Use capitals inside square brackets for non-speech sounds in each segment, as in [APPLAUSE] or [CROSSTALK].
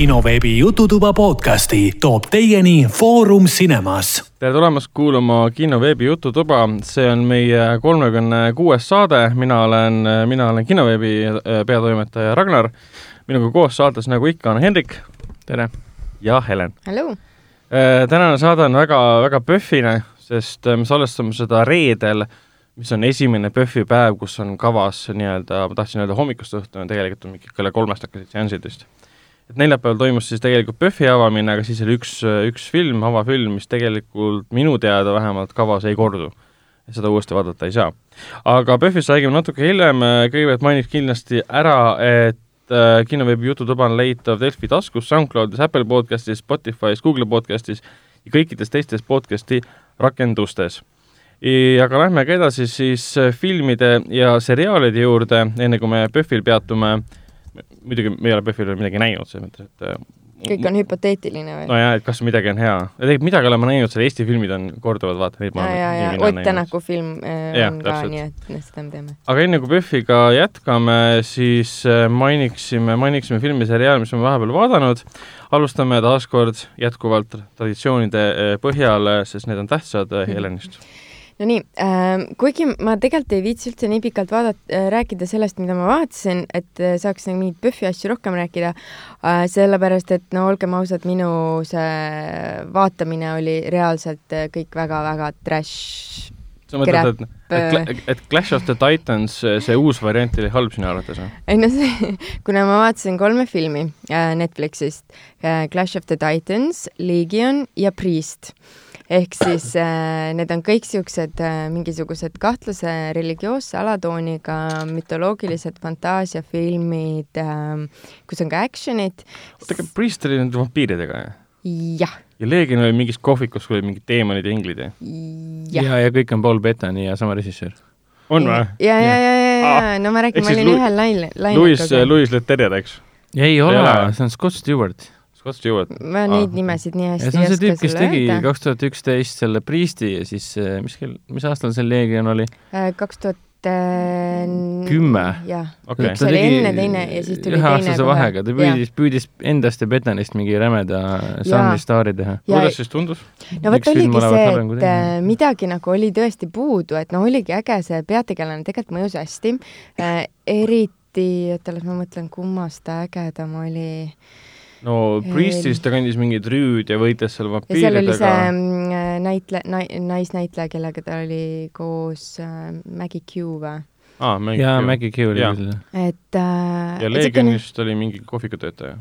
kinoveebi Jututuba podcasti toob teieni Foorum Cinemas. tere tulemast kuulama kinoveebi Jututuba, see on meie kolmekümne kuues saade, mina olen, mina olen kinoveebi äh, peatoimetaja Ragnar. minuga koos saates, nagu ikka, on Hendrik. tere! ja Helen. Hello! tänane saade on väga, väga PÖFFine, sest me salvestame seda reedel mis on esimene PÖFFi päev, kus on kavas nii-öelda, ma tahtsin öelda hommikust õhtuni, tegelikult on mingi kella kolmest hakkasid seansid vist. Et neljapäeval toimus siis tegelikult PÖFFi avamine, aga siis oli üks, üks film, avafilm, mis tegelikult minu teada vähemalt kavas ei kordu. seda uuesti vaadata ei saa. aga PÖFFist räägime natuke hiljem, kõigepealt mainiks kindlasti ära, et äh, kinoveebi Jututuba on leitav Delfi taskus, SoundCloudis, Apple podcastis, Spotify's, Google podcastis ja kõikides teistes podcasti rakendustes aga lähme ka edasi siis äh, filmide ja seriaalide juurde, enne kui me PÖFFil peatume. Muidugi me ei ole PÖFFil veel midagi näinud, selles mõttes, et äh, kõik on hüpoteetiline või? nojah, et kas midagi on hea. tegelikult midagi oleme näinud, selle Eesti filmid on korduvad, vaata neid ma olen ja, ja, Ott Tänaku film äh, ja, on ka, nii et seda me teame. aga enne kui PÖFFiga jätkame, siis äh, mainiksime, mainiksime filmi seriaali, mis me vahepeal vaadanud. alustame taaskord jätkuvalt traditsioonide põhjal, sest need on tähtsad Helenist mm. [LAUGHS] -hmm Nonii äh,, kuigi ma tegelikult ei viitsi üldse nii pikalt vaadata äh,, rääkida sellest, mida ma vaatasin, et äh, saaks nagu mingeid PÖFFi asju rohkem rääkida äh,, sellepärast et no olgem ausad, minu see vaatamine oli reaalselt äh, kõik väga-väga trash. sa mõtled, et, et, et Clash of the Titans, see uus variant oli halb sinu arvates või? ei no see, [LAUGHS] kuna ma vaatasin kolme filmi äh, Netflixist äh,, Clash of the Titans, Legion ja Priest ehk siis äh, need on kõik siuksed äh, mingisugused kahtlase religioosse alatooniga mütoloogilised fantaasiafilmid äh,, kus on ka action'id. oota, aga Priest oli nende vampiiridega, jah? jah. ja Leegion oli mingis kohvikus, kus olid mingid teemonid ja inglid, jah? ja, ja, kõik on Paul Bettani ja sama režissöör. on või? ja, ja, ja, ja, ja, ja, no ma räägin, ma olin ühel lainel. Louis, Louis Leterrier, eks? ei ole, see on Scott Stewart Scott Stewart. ma neid ah. nimesid nii hästi ei oska sulle öelda. see on see tüüp, kes tegi kaks tuhat üksteist selle Priesti ja siis mis kell, mis aastal see Leegion oli? Äh, kaks tuhat kümme. jah okay., üks oli tegi, enne teine ja siis tuli teine aastase vahega, ta püüdis, püüdis endast ja Betanist mingi rämeda žanristaari teha. kuidas siis tundus? no vot oligi see, et äh, midagi nagu oli tõesti puudu, et noh, oligi äge, see peategelane tegelikult mõjus hästi äh,, eriti, oota, las ma mõtlen, kummast ta ägedam oli äh, no Priestis ta kandis mingit rüüd ja võitles seal vampiiridega. seal oli see mm, näitleja, naisnäitleja, kellega ta oli koos äh, Maggie Q või? aa, Maggie jaa, Maggie Q oli küll. et äh, ja Legionist oli mingi kohvikutöötaja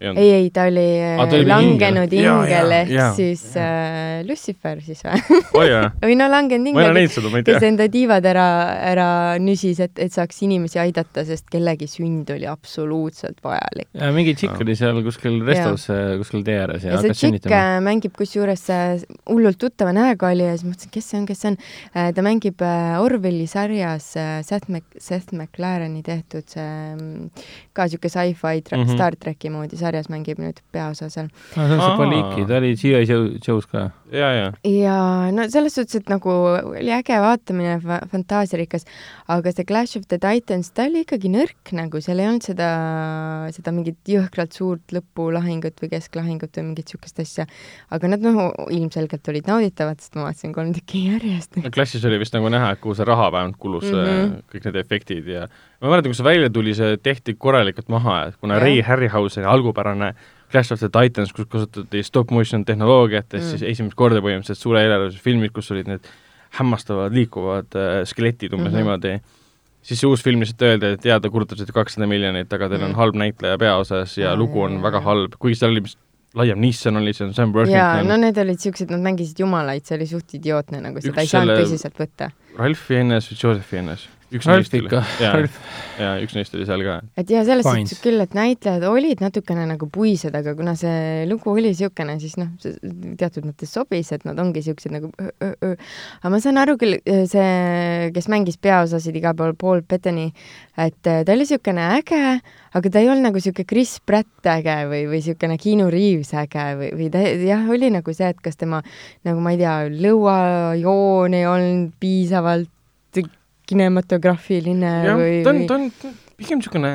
ei, ei, ta oli ah, ta langenud ingel, ingel ehk ja, siis äh, Lucifer siis või? Oh, [LAUGHS] või no langenud ingel, kes enda tiivad ära, ära nüsis, et, et saaks inimesi aidata, sest kellegi sünd oli absoluutselt vajalik. ja mingi tšikk oli seal kuskil restos, kuskil tee ääres ja, ja hakkas sünnitama. Äh, mängib kusjuures äh, hullult tuttava näoga oli ja siis mõtlesin, kes see on, kes see on. ta mängib Orwelli sarjas Seth Mac-, Seth MacLareni tehtud see mm, ka siuke sci-fi mm -hmm. Star tracki moodi sarjas mängib nüüd peaosa seal. aa, see on see Poliki, ta oli G.I. Joe's ka. ja, ja. ja no selles suhtes, et nagu oli äge vaatamine, fantaasiarikas, aga see Clash of the Titans, ta oli ikkagi nõrk nagu, seal ei olnud seda, seda mingit jõhkralt suurt lõpulahingut või kesklahingut või mingit siukest asja. aga nad noh, ilmselgelt olid nauditavad, sest ma vaatasin kolm tükki järjest. no Clashis oli vist nagu näha, et kuhu see raha vähemalt kulus mm, -hmm. kõik need efektid ja ma mäletan, kui see välja tuli, see tehti korralikult maha, et kuna ja. Ray Harryhauseni algupärane Clash of the Titans, kus kasutati stop motion tehnoloogiat ja mm. siis esimest korda põhimõtteliselt suure eelarvelised filmid, kus olid need hämmastavad liikuvad äh, skeletid umbes mm -hmm. niimoodi, siis see uus film lihtsalt öeldi, et jaa, te kulutasite kakssada miljonit, aga teil mm. on halb näitleja peaosas ja mm. lugu on väga halb, kuigi seal oli vist laiem Nissan oli seal, Sam Worthington. jaa, no need olid siuksed, nad mängisid jumalaid, see oli suht idiootne, nagu seda ei saanud tõsiselt võtta. Ralph Fiennes või Joseph Fiennes üks Ralf neist ikka. jaa, jaa, üks neist oli seal ka. et jaa, selles suhtes küll, et näitlejad olid natukene nagu puised, aga kuna see lugu oli niisugune, siis noh, teatud mõttes sobis, et nad ongi niisugused nagu öö, öö. aga ma saan aru küll, see, kes mängis peaosasid igal pool, Paul Bettany, et ta oli niisugune äge, aga ta ei olnud nagu niisugune Chris Pratt äge või, või niisugune Keanu Reaves äge või, või ta jah, oli nagu see, et kas tema nagu ma ei tea, lõuajoon ei olnud piisavalt kinematograafiline jah, või ta on, ta on pigem niisugune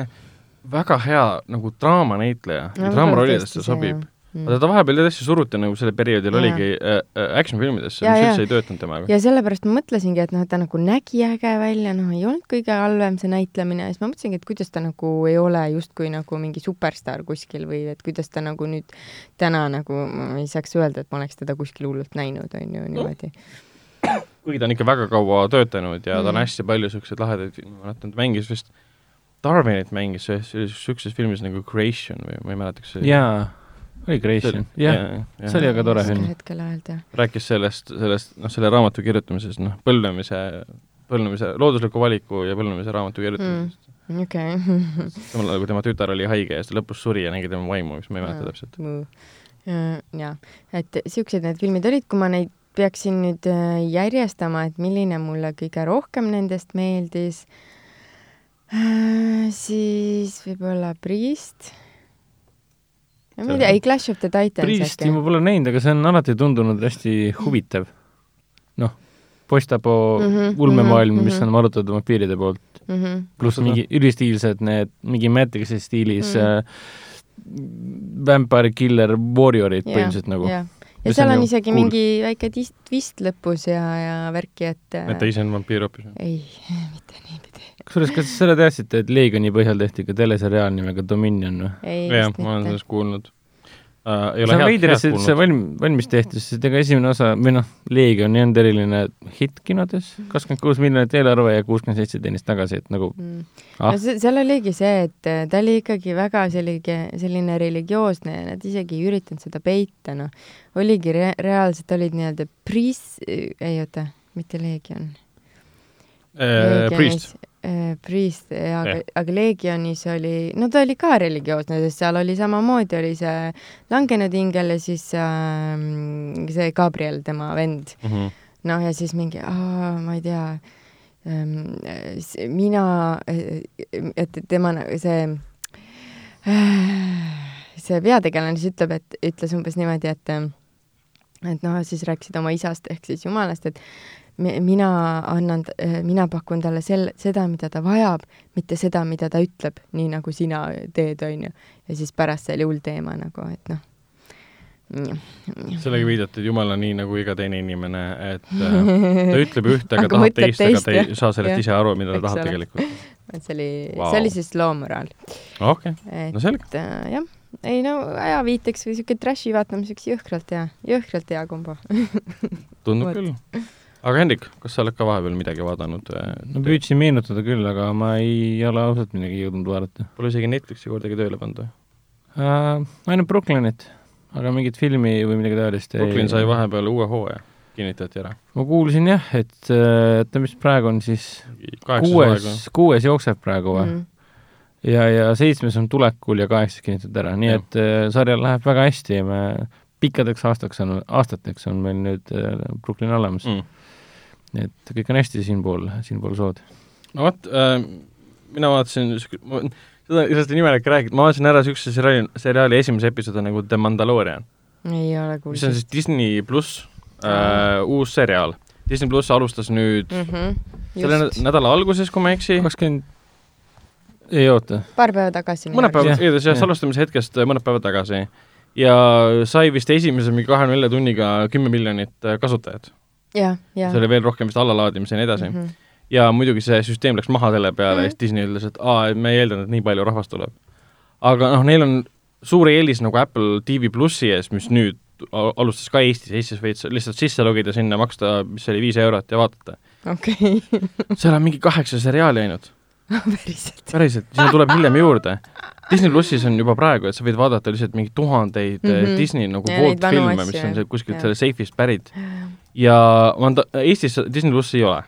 väga hea nagu draamanäitleja No no,, see, sobib jah.. Mm. aga ta vahepeal tõesti suruti nagu sellel perioodil Jaa. oligi äh, äh, action-filmidesse, Jaa, mis üldse ei töötanud temaga. ja sellepärast ma mõtlesingi, et noh, et ta nagu nägi äge välja, noh, ei olnud kõige halvem see näitlemine ja siis ma mõtlesingi, et kuidas ta nagu ei ole justkui nagu mingi superstaar kuskil või et kuidas ta nagu nüüd täna nagu, ma ei saaks öelda, et ma oleks teda kuskil hullult näinud, on ju, niimoodi. Kuigi ta on ikka väga kaua töötanud ja mm. ta on Mhm. hästi palju niisuguseid lahedaid, ma mäletan, ta mängis vist, Darwinit mängis ühes niisuguses filmis nagu Creation või ma ei mäleta, kas see jaa, oli Creation, jah, see oli väga tore film. hetkel öelda. rääkis sellest, sellest, noh, selle raamatu kirjutamisest, noh, põlvnemise, põlvnemise, loodusliku valiku ja põlvnemise raamatu kirjutamisest mm.. okei. [LAUGHS] samal ajal, kui tema tütar oli haige ja siis ta lõpus suri ja nägi tema vaimu, mis ma ei mäleta täpselt. jaa, et siuksed need filmid olid, kui ma neid peaksin nüüd äh, järjestama, et milline mulle kõige rohkem nendest meeldis, siis võib-olla Priest. ma ei tea, ei Clash of the Titans Priisti ma pole näinud, aga see on alati tundunud hästi huvitav. noh, postapo mm -hmm, ulmemaailm mm, -hmm, mis mhm. on arutatud vampüüride poolt, mm. -hmm. pluss mingi ülistiilsed need, mingi Matrixi stiilis Mm. mm. äh, Vampire Killer Warriorid põhimõtteliselt nagu. ja, ja seal on on isegi cool. mingi väike tis- twist lõpus ja, ja värki, et et ta ise on vampüür hoopis. ei, [LAUGHS] mitte niipidi. kusjuures, kas selle teadsite, et Leegioni põhjal tehti ka teleseriaal nimega Dominion või? ei jah, vist ma olen sellest kuulnud uh,. ei see ole on head, veider, head et see valm-, valmis tehti, sest ega esimene osa, või noh, Leegion ei olnud eriline hitt kinodes, kakskümmend kuus miljonit eelarve ja kuuskümmend seitse teenis tagasi, et nagu Mm. ah no, see, seal oligi see, et äh, ta oli ikkagi väga selline, selline religioosne ja nad isegi ei üritanud seda peita, noh. oligi re reaalselt olid nii-öelda priis-, ei oota, mitte Leegion. Uh, Priest. Äh, Priest, aga Jah., aga Legionis oli, no ta oli ka religioosne, sest seal oli samamoodi oli see langenud ingel ja siis äh, see Gabriel, tema vend Mm -hmm. noh, ja siis mingi, ma ei tea, mina, et tema see, see peategelane siis ütleb, et ütles umbes niimoodi, et et noh, siis rääkisid oma isast ehk siis jumalast, et mina annan, mina pakun talle sel-, seda, mida ta vajab, mitte seda, mida ta ütleb, nii nagu sina teed, onju. ja siis pärast see oli hull teema nagu, et noh. sellega viidati, et Jumal on nii nagu iga teine inimene, et äh, ta [LAUGHS] ütleb ühte, aga tahab teist, aga ta ei saa sellest ise aru, mida ta tahab tegelikult. [LAUGHS] et see oli Vau. see oli siis loo moraal. okei, et no selge. äh, jah, ei no ajaviiteks või siuke trash'i vaatamiseks jõhkralt hea, jõhkralt hea kombo. [LAUGHS] tundub küll. Aga Hendrik, kas sa oled ka vahepeal midagi vaadanud? no püüdsin meenutada küll, aga ma ei ole ausalt midagi jõudnud vaadata Pole isegi Netflixi kordagi tööle pannud või? uh,. ainult Brooklynit, aga mingit filmi või midagi taolist Brooklyn sai vahepeal uue hooaja, kinnitati ära. ma kuulsin jah, et äh, ta vist praegu on siis kaheksas kuues, kuues jookseb praegu või mm.? Mhm. ja, ja seitsmes on tulekul ja kaheksas kinnitatud ära, nii Jah. et äh, sarjal läheb väga hästi ja me pikkadeks aastaks on, aastateks on meil nüüd äh, Brooklyn olemas mm. Nii et kõik on hästi siinpool, siinpool sood. no vot äh,, mina vaatasin, seda, sellest on imelik rääkida, ma vaatasin ära niisuguse seriaali, seriaali esimese episoodi nagu The Mandalorian, ei ole mis on siis kuulnud. Disney pluss äh, uus seriaal. Disney pluss alustas nüüd mm. Mhm. selle nädala alguses, kui ma ei eksi, kakskümmend, ei oota, paar päeva tagasi. mõned päevad igatahes jah, jah. salvestamise hetkest äh, mõned päevad tagasi ja sai vist esimese mingi kahekümne nelja tunniga kümme miljonit äh, kasutajat. jah, jah see. oli veel rohkem vist allalaadimise ja nii edasi mm. -hmm. ja muidugi see süsteem läks maha selle peale Mhm. ja siis Disney ütles, et aa, me ei eeldanud, et nii palju rahvast tuleb. aga noh, neil on suur eelis nagu Apple TV plussi ees, mis nüüd al- alustas ka Eestis, Eestis võid sa lihtsalt sisse logida sinna, maksta, mis see oli, viis eurot ja vaadata. okei, [LAUGHS] seal on mingi kaheksa seriaali ainult, [LAUGHS] päriselt. päriselt, sinna tuleb hiljem juurde. Disney plussis on juba praegu, et sa võid vaadata lihtsalt mingi tuhandeid mm. -hmm. Disney nagu vault-filme, asju, mis on seal kuskilt selle seifist pärit. Ja manda-, Eestis Disney plussi ei ole.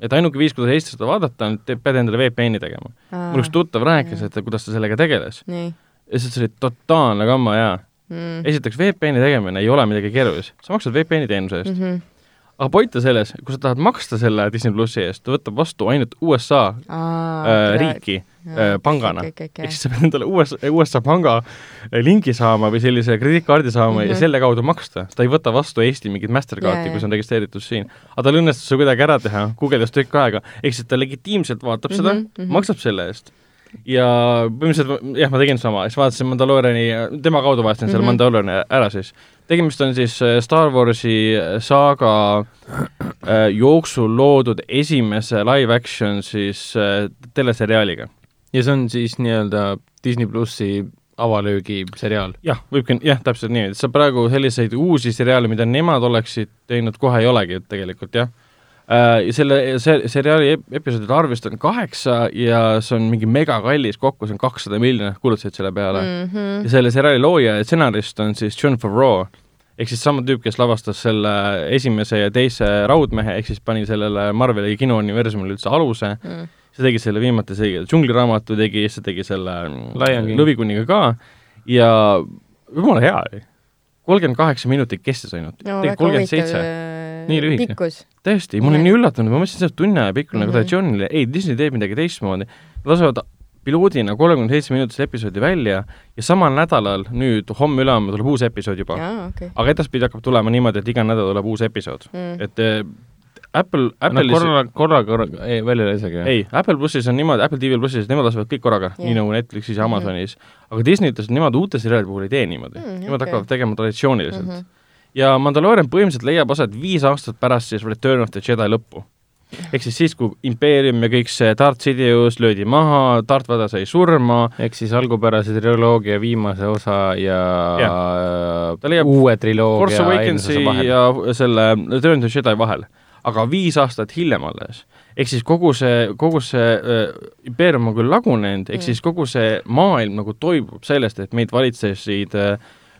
et ainuke viis, kuidas Eestis seda vaadata, on, et pead endale VPN-i tegema. mul üks tuttav rääkis, et kuidas ta sellega tegeles. nii lihtsalt see oli totaalne gamma jaa. mm.. esiteks VPN-i tegemine ei ole midagi keerulist, sa maksad VPN-i teenuse eest mm, -hmm. Aga point on selles, kui sa tahad maksta selle Disney plussi eest, ta võtab vastu ainult USA äh, riiki äh, pangana. ehk siis sa pead endale USA, USA panga äh, lingi saama või sellise krediitkaardi saama mm -hmm. ja Mhm. selle kaudu maksta. ta ei võta vastu Eesti mingit Mastercardi Jaa,, kui see on registreeritud siin. aga tal õnnestus see kuidagi ära teha, guugeldas tükk aega, ehk siis ta legitiimselt vaatab seda mm, -hmm, maksab selle eest, ja põhimõtteliselt jah, ma tegin sama, siis vaatasin Mandalooriani, tema kaudu vaatasin mm -hmm. selle Mhm. Mandalooriani ära siis. Tegemist on siis äh, Star Warsi saaga äh, jooksul loodud esimese live action siis äh, teleseriaaliga. ja see on siis nii-öelda Disney plussi avalöögi seriaal. jah, võibki, jah, täpselt nii, et sa praegu selliseid uusi seriaale, mida nemad oleksid teinud, kohe ei olegi tegelikult jah äh, ja selle see seriaali ep- episoodide arvust on kaheksa ja see on mingi megakallis, kokku see on kakssada miljonit kulutasid selle peale mm. mm. -hmm. ja selle seriaali looja ja stsenarist on siis John Favreau, ehk siis sama tüüp, kes lavastas selle esimese ja teise Raudmehe, ehk siis pani sellele Marveli kinouniversumile üldse aluse Mm. see tegi selle viimati, see tegi džungliraamatu tegi, siis ta tegi selle King. Lõvikuninga ka ja jumala hea oli. Kolmkümmend kaheksa minutit kestis ainult no kolmkümmend seitse. äh, Nii lühike. tõesti, ma olin nii üllatunud, ma mõtlesin, et see on tunni aja pikkune nagu Mhm. traditsiooniline, ei Disney teeb midagi teistmoodi, lasevad piloodina kolmekümne seitse minutise episoodi välja ja samal nädalal nüüd homme-ülehomme tuleb uus episood juba. okei. aga edaspidi hakkab tulema niimoodi, et iga nädal tuleb uus episood, Mm. et Apple, no Apple'is korra, korra, korra, ei välja ei lasegi. ei, Apple plussis on niimoodi, Apple TV plussis, nemad lasevad kõik korraga Jah. nii nagu Netflixis ja Amazonis. aga Disney ütles, et nemad uute seriaalide puhul ei tee niimoodi Mm, nemad okei. hakkavad tegema traditsiooniliselt Mhm. ja Mandalorian põhimõtteliselt leiab aset viis aastat pärast siis Return of the Jedi lõppu. ehk siis siis, kui impeerium ja kõik see Darth Sidious löödi maha, Darth Vader sai surma, ehk siis algupärase triloogia viimase osa ja, leiab uue Force triloogia Awakensi eelmise vahel. ja selle Return of the Jedi vahel. Aga viis aastat hiljem alles. ehk siis kogu see, kogu see äh, impeerium on küll lagunenud, ehk Mm. siis kogu see maailm nagu toibub sellest, et meid valitsesid äh,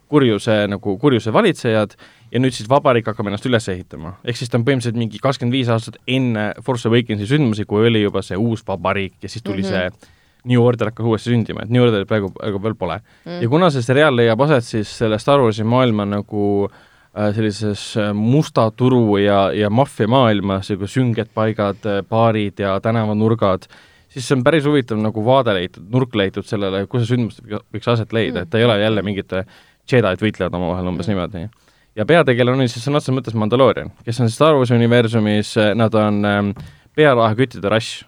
kurjuse nagu, kurjuse valitsejad ja nüüd siis vabariik hakkab ennast üles ehitama. ehk siis ta on põhimõtteliselt mingi kakskümmend viis aastat enne Force Awakensi sündmusi, kui oli juba see uus vabariik ja siis tuli mm. -hmm. see New Order hakkas uuesti sündima, et New Orderit praegu, praegu veel pole Mm. ja kuna see seriaal leiab aset siis selle Star Warsi maailma nagu äh, sellises äh, musta turu ja, ja maffia maailmas, nagu sünged paigad, baarid ja tänavanurgad, siis see on päris huvitav nagu vaade leitud, nurk leitud sellele, kus see sündmus võiks aset leida, et ta ei ole jälle mingite Jedi'd võitlevad omavahel umbes Mm. niimoodi. ja peategelane on siis sõna otseses mõttes Mandalorian, kes on Star Warsi universumis, nad on ähm, pearahaküttide rass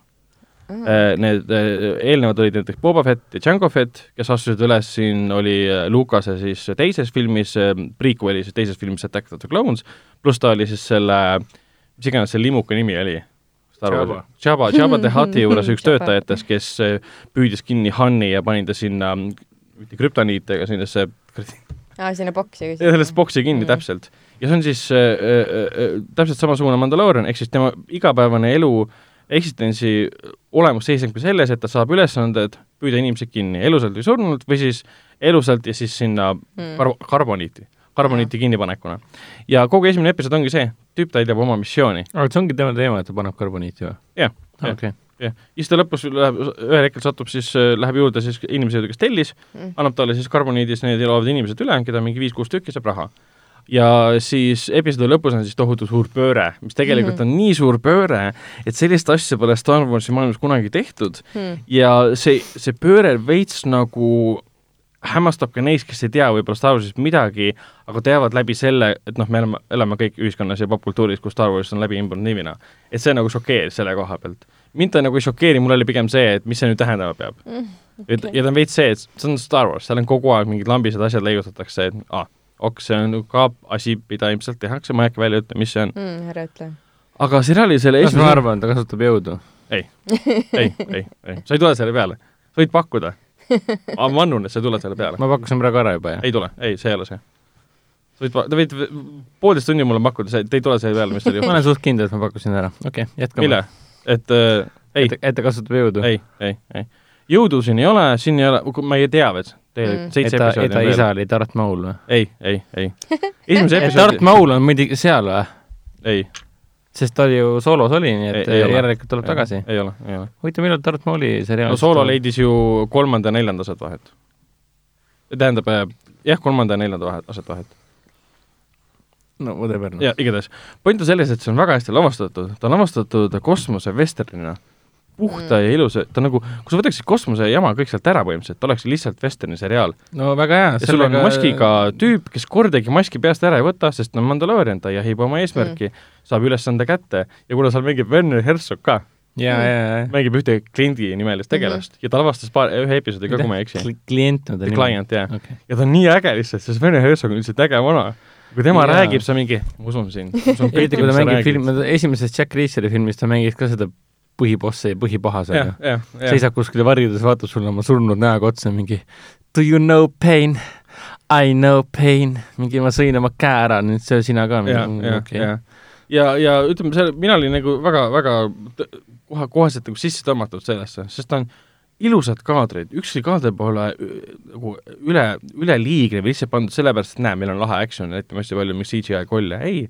Mm. Äh, Need äh, eelnevad olid näiteks Boba Fett ja Jango Fett, kes astusid üles siin, oli äh, Lucase siis teises filmis, prequel'is teises filmis Attack of the Clones, pluss ta oli siis selle, mis iganes see limuka nimi oli, Jabba. Jabba, Jabba the Hutti [LAUGHS] juures üks töötajatest, kes äh, püüdis kinni Hanni ja pani ta sinna, mitte krüptoniite, aga sinnasse aa, sinna boksi. ja sellest boksi kinni Mhm. täpselt. ja see on siis äh, äh, äh, täpselt samasugune Mandalorian, ehk siis tema igapäevane elu eksistentsi olemus seisnebki selles, et ta saab ülesanded püüda inimesi kinni, elusalt või surnult või siis elusalt ja siis sinna Mm. kar-, karboniiti, karboniiti kinnipanekuna. ja kogu esimene episood ongi see, tüüp täidab oma missiooni. aga see ongi tema teema, et ta paneb karboniiti või? Jah, jah. okei. jah, siis ta lõpus läheb, ühel hetkel satub siis, läheb juurde siis inimese juurde, kes tellis Mm. annab talle siis karboniidis need elavad inimesed üle, keda mingi viis-kuus tükki, saab raha. Ja siis episoodi lõpus on siis tohutu suur pööre, mis tegelikult Mhm. on nii suur pööre, et sellist asja pole Star Warsi maailmas kunagi tehtud Hmm. ja see, see pööre veits nagu hämmastab ka neist, kes ei tea võib-olla Star Warsist midagi, aga teavad läbi selle, et noh, me elame, elame kõik ühiskonnas ja popkultuuris, kus Star Wars on läbi imbunud nivina. et see nagu šokeeris selle koha pealt. mind ta nagu ei šokeeri, mul oli pigem see, et mis see nüüd tähendama peab. et ja ta on veits see, et see on Star Wars, seal on kogu aeg mingid lambised asjad leiutatakse, et aa, ok, see on ka asi, mida ilmselt tehakse, ma ei hakka välja ütlema, mis see on. Hmm, ära ütle. aga seriaali selle kas ma esimese, arvan, ta kasutab jõudu? ei, ei, ei, sa ei tule selle peale, sa võid pakkuda. ma annun, et sa ei tule selle peale. ma pakkusin praegu ära juba, jah? ei tule, ei, see ei ole see. sa võid, te võite poolteist tundi mulle pakkuda, see, te ei tule selle peale, mis teil ma olen suht kindel, et ma pakkusin ära. okei okay,, jätkame. mille? et äh, ei et, et ta kasutab jõudu? ei, ei, ei. jõudu siin ei ole, siin ei ole, ma ei tea veel, tegelikult Mm. seitse ta, et episoodi ta on veel. isa oli Darth Maul või? ei, ei, ei. esimese [LAUGHS] et Darth episoodi, Maul on muidugi seal või? ei, sest ta ju soolos oli, nii et Ei- ei järelikult tuleb tagasi. ei ole, ei ole. huvitav, millal Darth Mauli seriaal no Solo leidis ju kolmanda ja neljanda aset vahet. tähendab, jah, kolmanda ja neljanda vahet, aset vahet. no whatever no.. ja igatahes, point on selles, et see on väga hästi lavastatud, ta on lavastatud kosmosevesternina, puhta Mm. ja ilusa, ta nagu, kui sa võtaksid kosmose jama kõik sealt ära põhimõtteliselt, ta oleks lihtsalt vesterni seriaal. no väga hea. ja sul on maskiga tüüp, kes kordagi maski peast ära ei võta, sest ta on Mandalorian, ta jahib oma eesmärki mm., saab ülesande kätte ja kuna seal mängib Werner Herzog ka, ja, ja, ja. mängib ühte kliendi nimelist tegelast ja ta lavastas paar, ühe episoodi ka, kui ma ei eksi. klient on ta The Client, jah. okay.. ja ta on nii äge lihtsalt, sest Vene Herzog on lihtsalt äge vana. kui tema Jaa. räägib, sa mingi, ma usun sind. eriti kui ta mängib film, esimeses Jack Reacheri filmis ta mängis ka seda põhibossi ja põhipahasega seisab kuskil varjudes, vaatab sulle oma surnud näoga otsa mingi Do you know pain? I know pain. mingi ma sõin oma käe ära, nüüd söö sina ka. ja, ja, ja, ja, ja ütleme, see, mina olin nagu väga, väga t- kohe, koheselt nagu sisse tõmmatud sellesse, sest ta on ilusad kaadrid, ükski kaader pole ü- nagu üle, üleliigne või lihtsalt pandud sellepärast, et näe, meil on lahe action, näitame hästi palju mingeid CGI kolle, ei,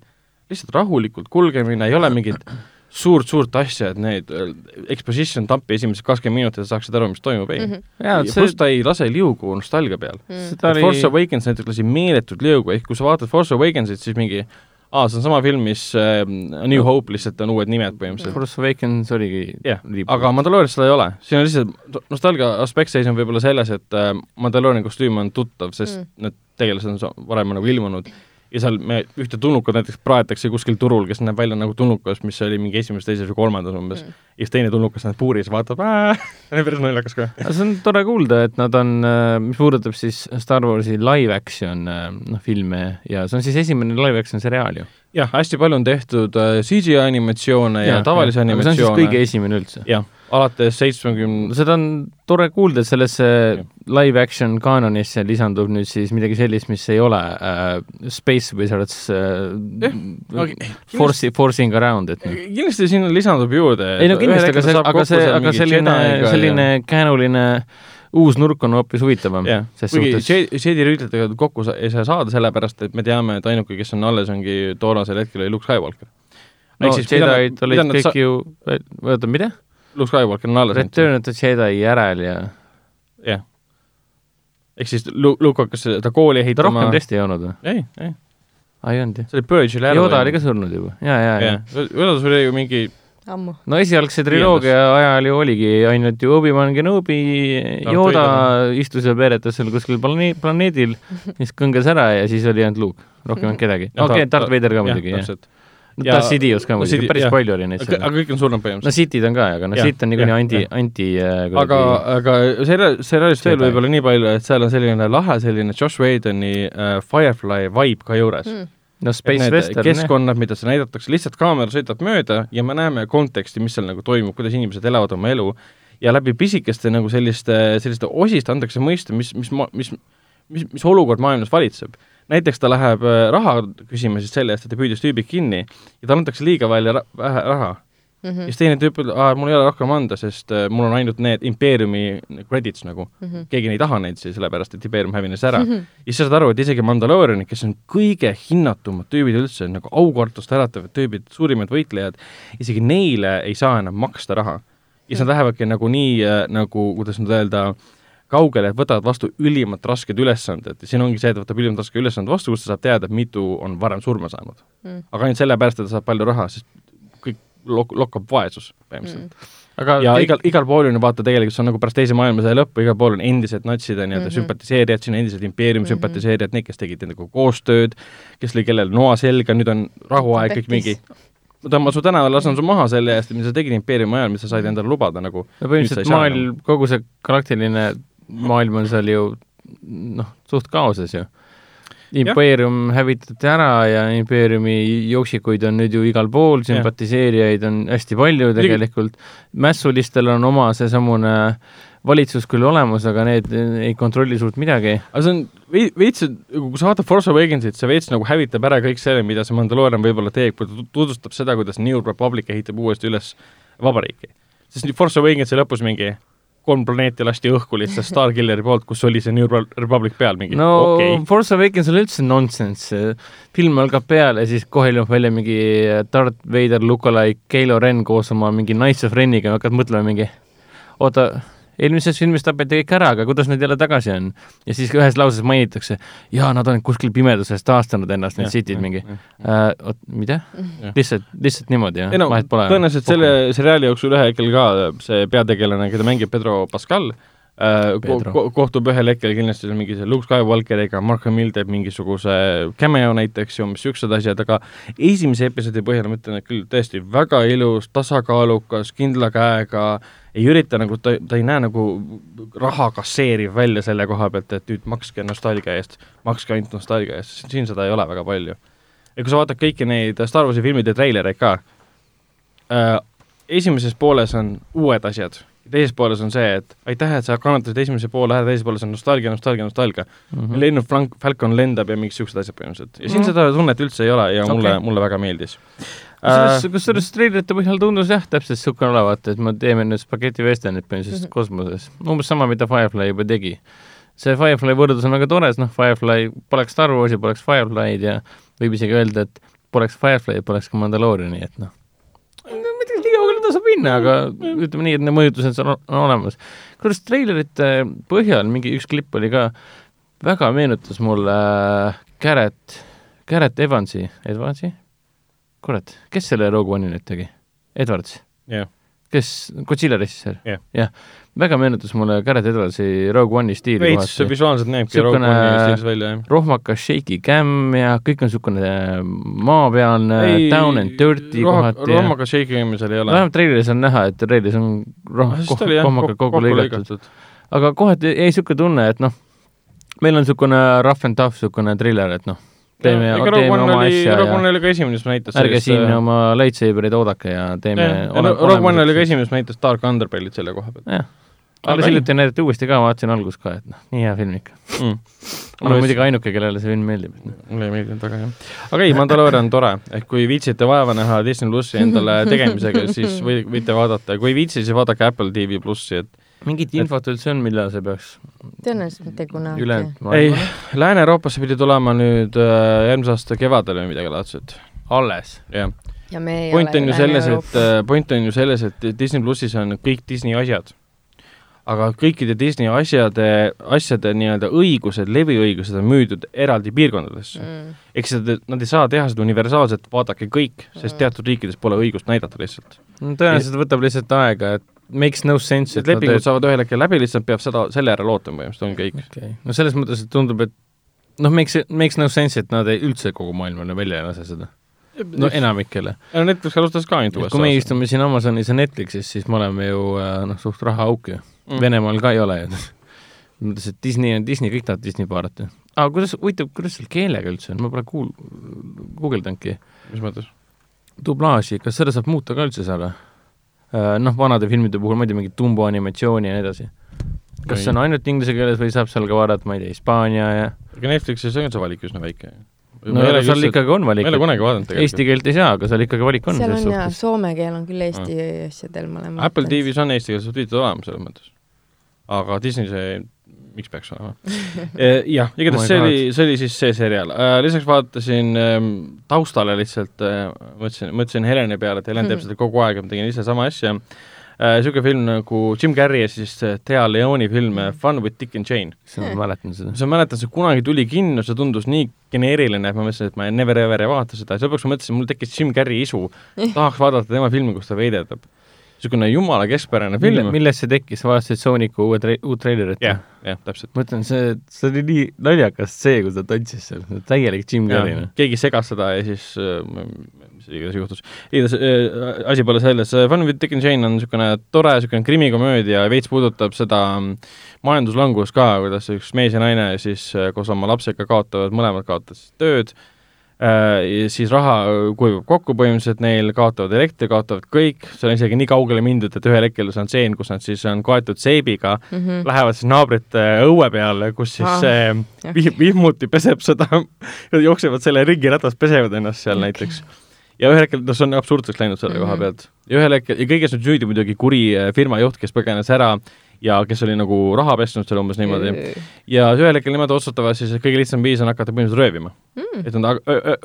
lihtsalt rahulikult kulgemine, ei ole mingit suurt-suurt asja, et need äh, exposition tampi esimesed kakskümmend minutit, saaksid aru, mis toimub, ei mm. -hmm. jaa, ja see pluss ta ei lase liugu nostalgia peal. seda oli Force Awakens näiteks lasi meeletut liugu, ehk kui sa vaatad Force Awakensit, siis mingi aa, see on sama film, mis äh, New Hope, lihtsalt on uued nimed põhimõtteliselt. Force Awakens oligi jah, aga Mandaloorias seda ei ole, siin on lihtsalt nostalgia aspekt seisneb võib-olla selles, et äh, Mandaloori kostüüm on tuttav, sest Mm. mm. need tegelased on varem nagu ilmunud ja seal me ühte tulnukat näiteks praetakse kuskil turul, kes näeb välja nagu tulnukas, mis oli mingi esimeses, teises või kolmandas umbes Mm. ja siis teine tulnukas näeb puuris, vaatab, see on päris naljakas ka. aga see on tore kuulda, et nad on, mis puudutab siis Star Warsi live action äh, noh, filme ja see on siis esimene live action seriaal ju. jah, hästi palju on tehtud äh, CGI animatsioone ja, ja tavalisi see on siis kõige animatsioone. esimene üldse. jah, alates seitsmekümne, seda on tore kuulda, et sellesse live action kaanonisse lisandub nüüd siis midagi sellist, mis ei ole äh, Space Wizards äh, aga force, forcing around, et noh. kindlasti sinna lisandub juurde. ei no kindlasti, aga see, aga see, aga selline, selline käänuline uus nurk on hoopis huvitavam ses kuigi Jedi rüütlitega kokku sa- ei saa saada, sellepärast et me teame, et ainuke, kes on alles, ongi toonasel hetkel oli Luke Skywalker. no Jedi'd olid kõik ju, oota, mida? Luke Skywalker on alles, Return of the Jedi järel ja jah. ehk siis Lu- Luke hakkas seda kooli ta ehitama rohkem. tõesti ei olnud või? ei, ei, aa, ei olnud jah? see oli Purge'il ära. Yoda oli ka surnud juba, ja, ja, ja. jah, Yoda suri ju mingi, ammu. no esialgse triloogia ajal ju oligi ainult ju Obi-Wan Kenobi, Yoda istus ja peeretas seal kuskil plane-, planeedil, [LAUGHS] siis kõnges ära ja siis oli ainult Luke, rohkem ei olnud kedagi. Ja okei, ta- Darth Vader ka muidugi, jah. täpselt. no Ja- Darth Sidious ka no muidugi, Sidi- päris jah. palju oli neid aga seal. aga kõik on surnud no põhimõtteliselt. Sitid on ka, aga noh, Siit on niikuinii anti, anti äh, aga, aga seriaal, seriaalist veel võib-olla nii palju, et seal on selline lahe selline Josh Whedoni äh, Firefly vibe ka juures mm.. no Space Western, keskkonnad, mida seal näidatakse, lihtsalt kaamera sõidab mööda ja me näeme konteksti, mis seal nagu toimub, kuidas inimesed elavad oma elu ja läbi pisikeste nagu selliste, selliste osist antakse mõista, mis, mis, mis mis, mis olukord maailmas valitseb. Näiteks ta läheb äh, raha küsima siis selle eest, et ta püüdis tüübid kinni ja talle antakse liiga välja ra vähe raha Mhm. mm. -hmm. ja siis teine tüüp ütleb, aa, mul ei ole rohkem anda, sest äh, mul on ainult need impeeriumi credits nagu mm. Mhm. -hmm. keegi ei taha neid siis, sellepärast et impeerium hävines ära mm. -hmm. ja siis sa saad aru, et isegi Mandaloorianid, kes on kõige hinnatumad tüübid üldse, nagu aukartust äratavad tüübid, suurimad võitlejad, isegi neile ei saa enam maksta raha. ja siis nad lähevadki nagu nii äh, nagu, kuidas nüüd öelda, kaugele, et võtavad vastu ülimalt rasked ülesanded ja siin ongi see, et võtab ülimalt raske ülesande vastu, kus ta saab teada, et mitu on varem surma saanud Mm. aga ainult sellepärast, et ta saab palju raha, sest kõik lok-, lokkab vaesus põhimõtteliselt mm.. aga ja kõik- igal, igal pool on ju vaata tegelikult see on nagu pärast teise maailmasõja lõppu, igal pool on endised natside nii-öelda mm Mhm. -hmm. sümpatiseerijad, siin on endised impeeriumi mm -hmm. sümpatiseerijad, need, kes tegid nendega koostööd, kes lõi kellele noa selga, nüüd on rahuaeg, kõik mingi ma tõmban su tänavale, lasen su maha selle eest, mida sa tegid impeeriumi ajal, mis sa said endale lubada nagu. põhimõtteliselt maailm, kogu see galaktiline maailm on seal ju noh, suht kaoses ju. impeerium hävitati ära ja impeeriumi jooksikuid on nüüd ju igal pool, sümpatiseerijaid on hästi palju tegelikult, mässulistel on oma seesamune valitsus küll olemas, aga need ei kontrolli suurt midagi. aga see on vei- veits, kui sa vaatad Force Awakensit, see veits nagu hävitab ära kõik selle, mida see Mandalorian võib-olla teeb, kui ta tu- tutvustab seda, kuidas New Republic ehitab uuesti üles vabariiki. sest nüüd Force Awakensi lõpus mingi kolm planeeti lasti õhku lihtsalt Starkilleri poolt, kus oli see New Re- Republic peal mingi no okei okay. Force Awakens on üldse nonsense, film algab peale, siis kohe ilmub välja mingi Darth Vader lookalike Kylo Ren koos oma mingi Knights of Reniga, hakkad mõtlema mingi oota, eelmises filmis tapeti kõik ära, aga kuidas nad jälle tagasi on? ja siis ühes lauses mainitakse, jaa, nad on kuskil pimeduses taastanud ennast, need sitid mingi. oot, mida? Lihtsalt, lihtsalt niimoodi, jah. Ei no tõenäoliselt selle seriaali jooksul ühel hetkel ka see peategelane, keda mängib Pedro Pascal, äh, ko Pedro. ko kohtub ühel hetkel kindlasti seal mingi see Luke Skywalkeriga, Mark Hamill teeb mingisuguse cameo näiteks ja umbes niisugused asjad, aga esimese episoodi põhjal ma ütlen, et küll tõesti väga ilus, tasakaalukas, kindla käega, ei ürita nagu, ta, ta ei näe nagu raha kasseeriv välja selle koha pealt, et nüüd makske nostalgia eest, makske ainult nostalgia eest, siin seda ei ole väga palju. ja kui sa vaatad kõiki neid Star Warsi filmide treilereid ka äh,, esimeses pooles on uued asjad, teises pooles on see, et aitäh, et sa kannatasid esimese poole ära, teises pooles on nostalgia, nostalgia, nostalgia mm. -hmm. lennub Frank, Falcon lendab ja mingisugused asjad põhimõtteliselt. ja siin mm -hmm. seda tunnet üldse ei ole ja okay. mulle mulle väga meeldis kusjuures äh,, kusjuures treilerite põhjal tundus jah, täpselt niisugune olevat, et me teeme nüüd spaghetti westernit põhimõtteliselt Mhm. kosmoses. umbes sama, mida Firefly juba tegi. see Firefly võrdlus on väga tore, sest noh, Firefly poleks Star Warsi, poleks Firefly'd ja võib isegi öelda, et poleks Firefly'd, poleks ka Mandalooriani, et noh, ma ei tea, nii kaugele ta saab minna, aga ütleme nii, et need mõjutused on, on olemas. kusjuures treilerite põhjal mingi üks klipp oli ka, väga meenutas mulle äh, Garrett, Garrett Evansi, Evansi? kurat, kes selle Rogue One'i nüüd tegi? Edwards, jah, kes, Godzilla režissöör Jah. jah, väga meenutas mulle Garrett Edwardsi Rogue One'i stiili veits visuaalselt näebki Rogue One'i stiilis välja, jah. rohmakas shaky cam ja kõik on niisugune maapealne down and dirty kohati ja rohmaga shake imisel ei ole. vähemalt treileris on näha, et treileris on roh-, rohmaga kokku lõigatud. aga kohati jäi niisugune tunne, et noh, meil on niisugune rough and tough niisugune triller, et noh, teeme, teeme oma oli, asja Rogue ja One oli ka esimene, mis näitas ärge siin oma lightsabereid oodake ja teeme Rogue One oli ka esimene, mis näitas Dark Underbelly't selle koha pealt jah, alles hiljuti näidati uuesti ka, vaatasin algust ka, et noh, nii hea film ikka. mm.. ma olen muidugi ainuke, kellele see film meeldib. mulle ei meeldinud väga jah. aga ei, Mandalorian on tore, ehk kui viitsite vaeva näha Disney plussi endale [LAUGHS] tegemisega, siis või võite vaadata, kui ei viitsi, siis vaadake Apple TV plussi, et mingit infot üldse on, millal see peaks tõenäoliselt mitte kunagi. ei Lääne-Euroopasse pidi tulema nüüd äh, järgmise aasta kevadel või midagi laadset, alles. jah. ja me ei point on ju selles, et äh, point on ju selles, et Disney plussis on kõik Disney asjad. Aga kõikide Disney asjade, asjade nii-öelda õigused, leviõigused on müüdud eraldi piirkondadesse. mm.. ehk siis nad- ei saa teha seda universaalselt, vaadake kõik, sest Mm. teatud riikides pole õigust näidata lihtsalt. tõenäoliselt võtab lihtsalt aega, et makes no sense, et lepingud saavad ühel hetkel läbi, lihtsalt peab seda, selle järele ootama põhimõtteliselt, on kõik. okei okay., no selles mõttes, et tundub, et noh, makes, makes no sense, et nad ei, üldse kogu maailmale välja ei lase seda. no enamikele. no Netflix alustas ka ainult kui me istume siin Amazonis ja Netflixis, siis me oleme ju äh, noh, suht rahaauk ju mm.. Venemaal ka ei ole ju. mõttes, et Disney on Disney, kõik tahavad Disney vaadata. aga kuidas, huvitav, kuidas seal keelega üldse on, ma pole kuul-, guugeldanudki. mis mõttes? dublaaži, kas seda saab muuta ka üldse seal või? Noh, vanade filmide puhul, ma ei tea, mingit tumbo animatsiooni ja nii edasi. kas see on ainult inglise keeles või saab seal ka vaadata, ma ei tea, Hispaania ja ega Netflixis on see valik üsna väike. no ja seal ikkagi on ma valik ei ole. kunagi vaadanud tegelikult. Eesti keelt ei saa, aga seal ikkagi valik on seal selles on jaa, soome keel on küll Eesti asjadel mõlemad. Apple TV-s on eestikeelsed subtiitrid olemas selles mõttes. Aga Disney see, miks peaks olema? [LAUGHS] jah, Oh igatahes my see oli, see oli siis see seriaal. lisaks vaatasin ähm, taustale lihtsalt äh,, mõtlesin, mõtlesin Heleni peale, et Helen teeb [LAUGHS] seda kogu aeg ja ma tegin ise sama asja niisugune film nagu Jim Carrey ja siis Thea Leoni film Fun with Dick and Jane. ma mäletan seda. sa mäletad, see kunagi tuli kinno, see tundus nii geneeriline, et ma mõtlesin, et ma never ever ei vaata seda ja lõpuks ma mõtlesin, mul tekkis Jim Carrey isu, [LAUGHS] tahaks vaadata tema filmi, kus ta veiderdab. Niisugune jumala keskpärane mille, film. millest see tekkis, vaatasid Sooniku uue tre-, uut treilerit? jah, jah, täpselt. ma ütlen, see, see oli nii naljakas see, kui ta tantsis seal, täielik Jim Carrey, noh. keegi segas seda ja siis äh, mis iganes juhtus. igatahes äh, asi pole selles, Fun with Dick and Jane on niisugune tore niisugune krimikomöödia, veits puudutab seda mm, majanduslangust ka, kuidas üks mees ja naine siis äh, koos oma lapsega kaotavad, mõlemad kaotasid tööd äh, ja siis raha kuivab kokku põhimõtteliselt neil, kaotavad elektri, kaotavad kõik, seal on isegi nii kaugele mindud, et ühel hetkel see on stseen, kus nad siis on kaetud seebiga mm. -hmm. lähevad siis naabrite õue peale, kus siis Ah, jah. vih-, vihmuti peseb seda, [LAUGHS] jooksevad selle ringiratas, pesevad ennast seal okay. näiteks. ja ühel hetkel, noh, see on absurdseks läinud selle mm -hmm. koha Mhm. pealt. ja ühel hetkel, ja kõiges on süüdi muidugi kuri äh, firma juht, kes põgenes ära ja kes oli nagu raha pesnud seal umbes niimoodi. ja ühel hetkel nemad otsustavad siis, et kõige lihtsam viis on hakata põhimõtteliselt röövima. mm. et nad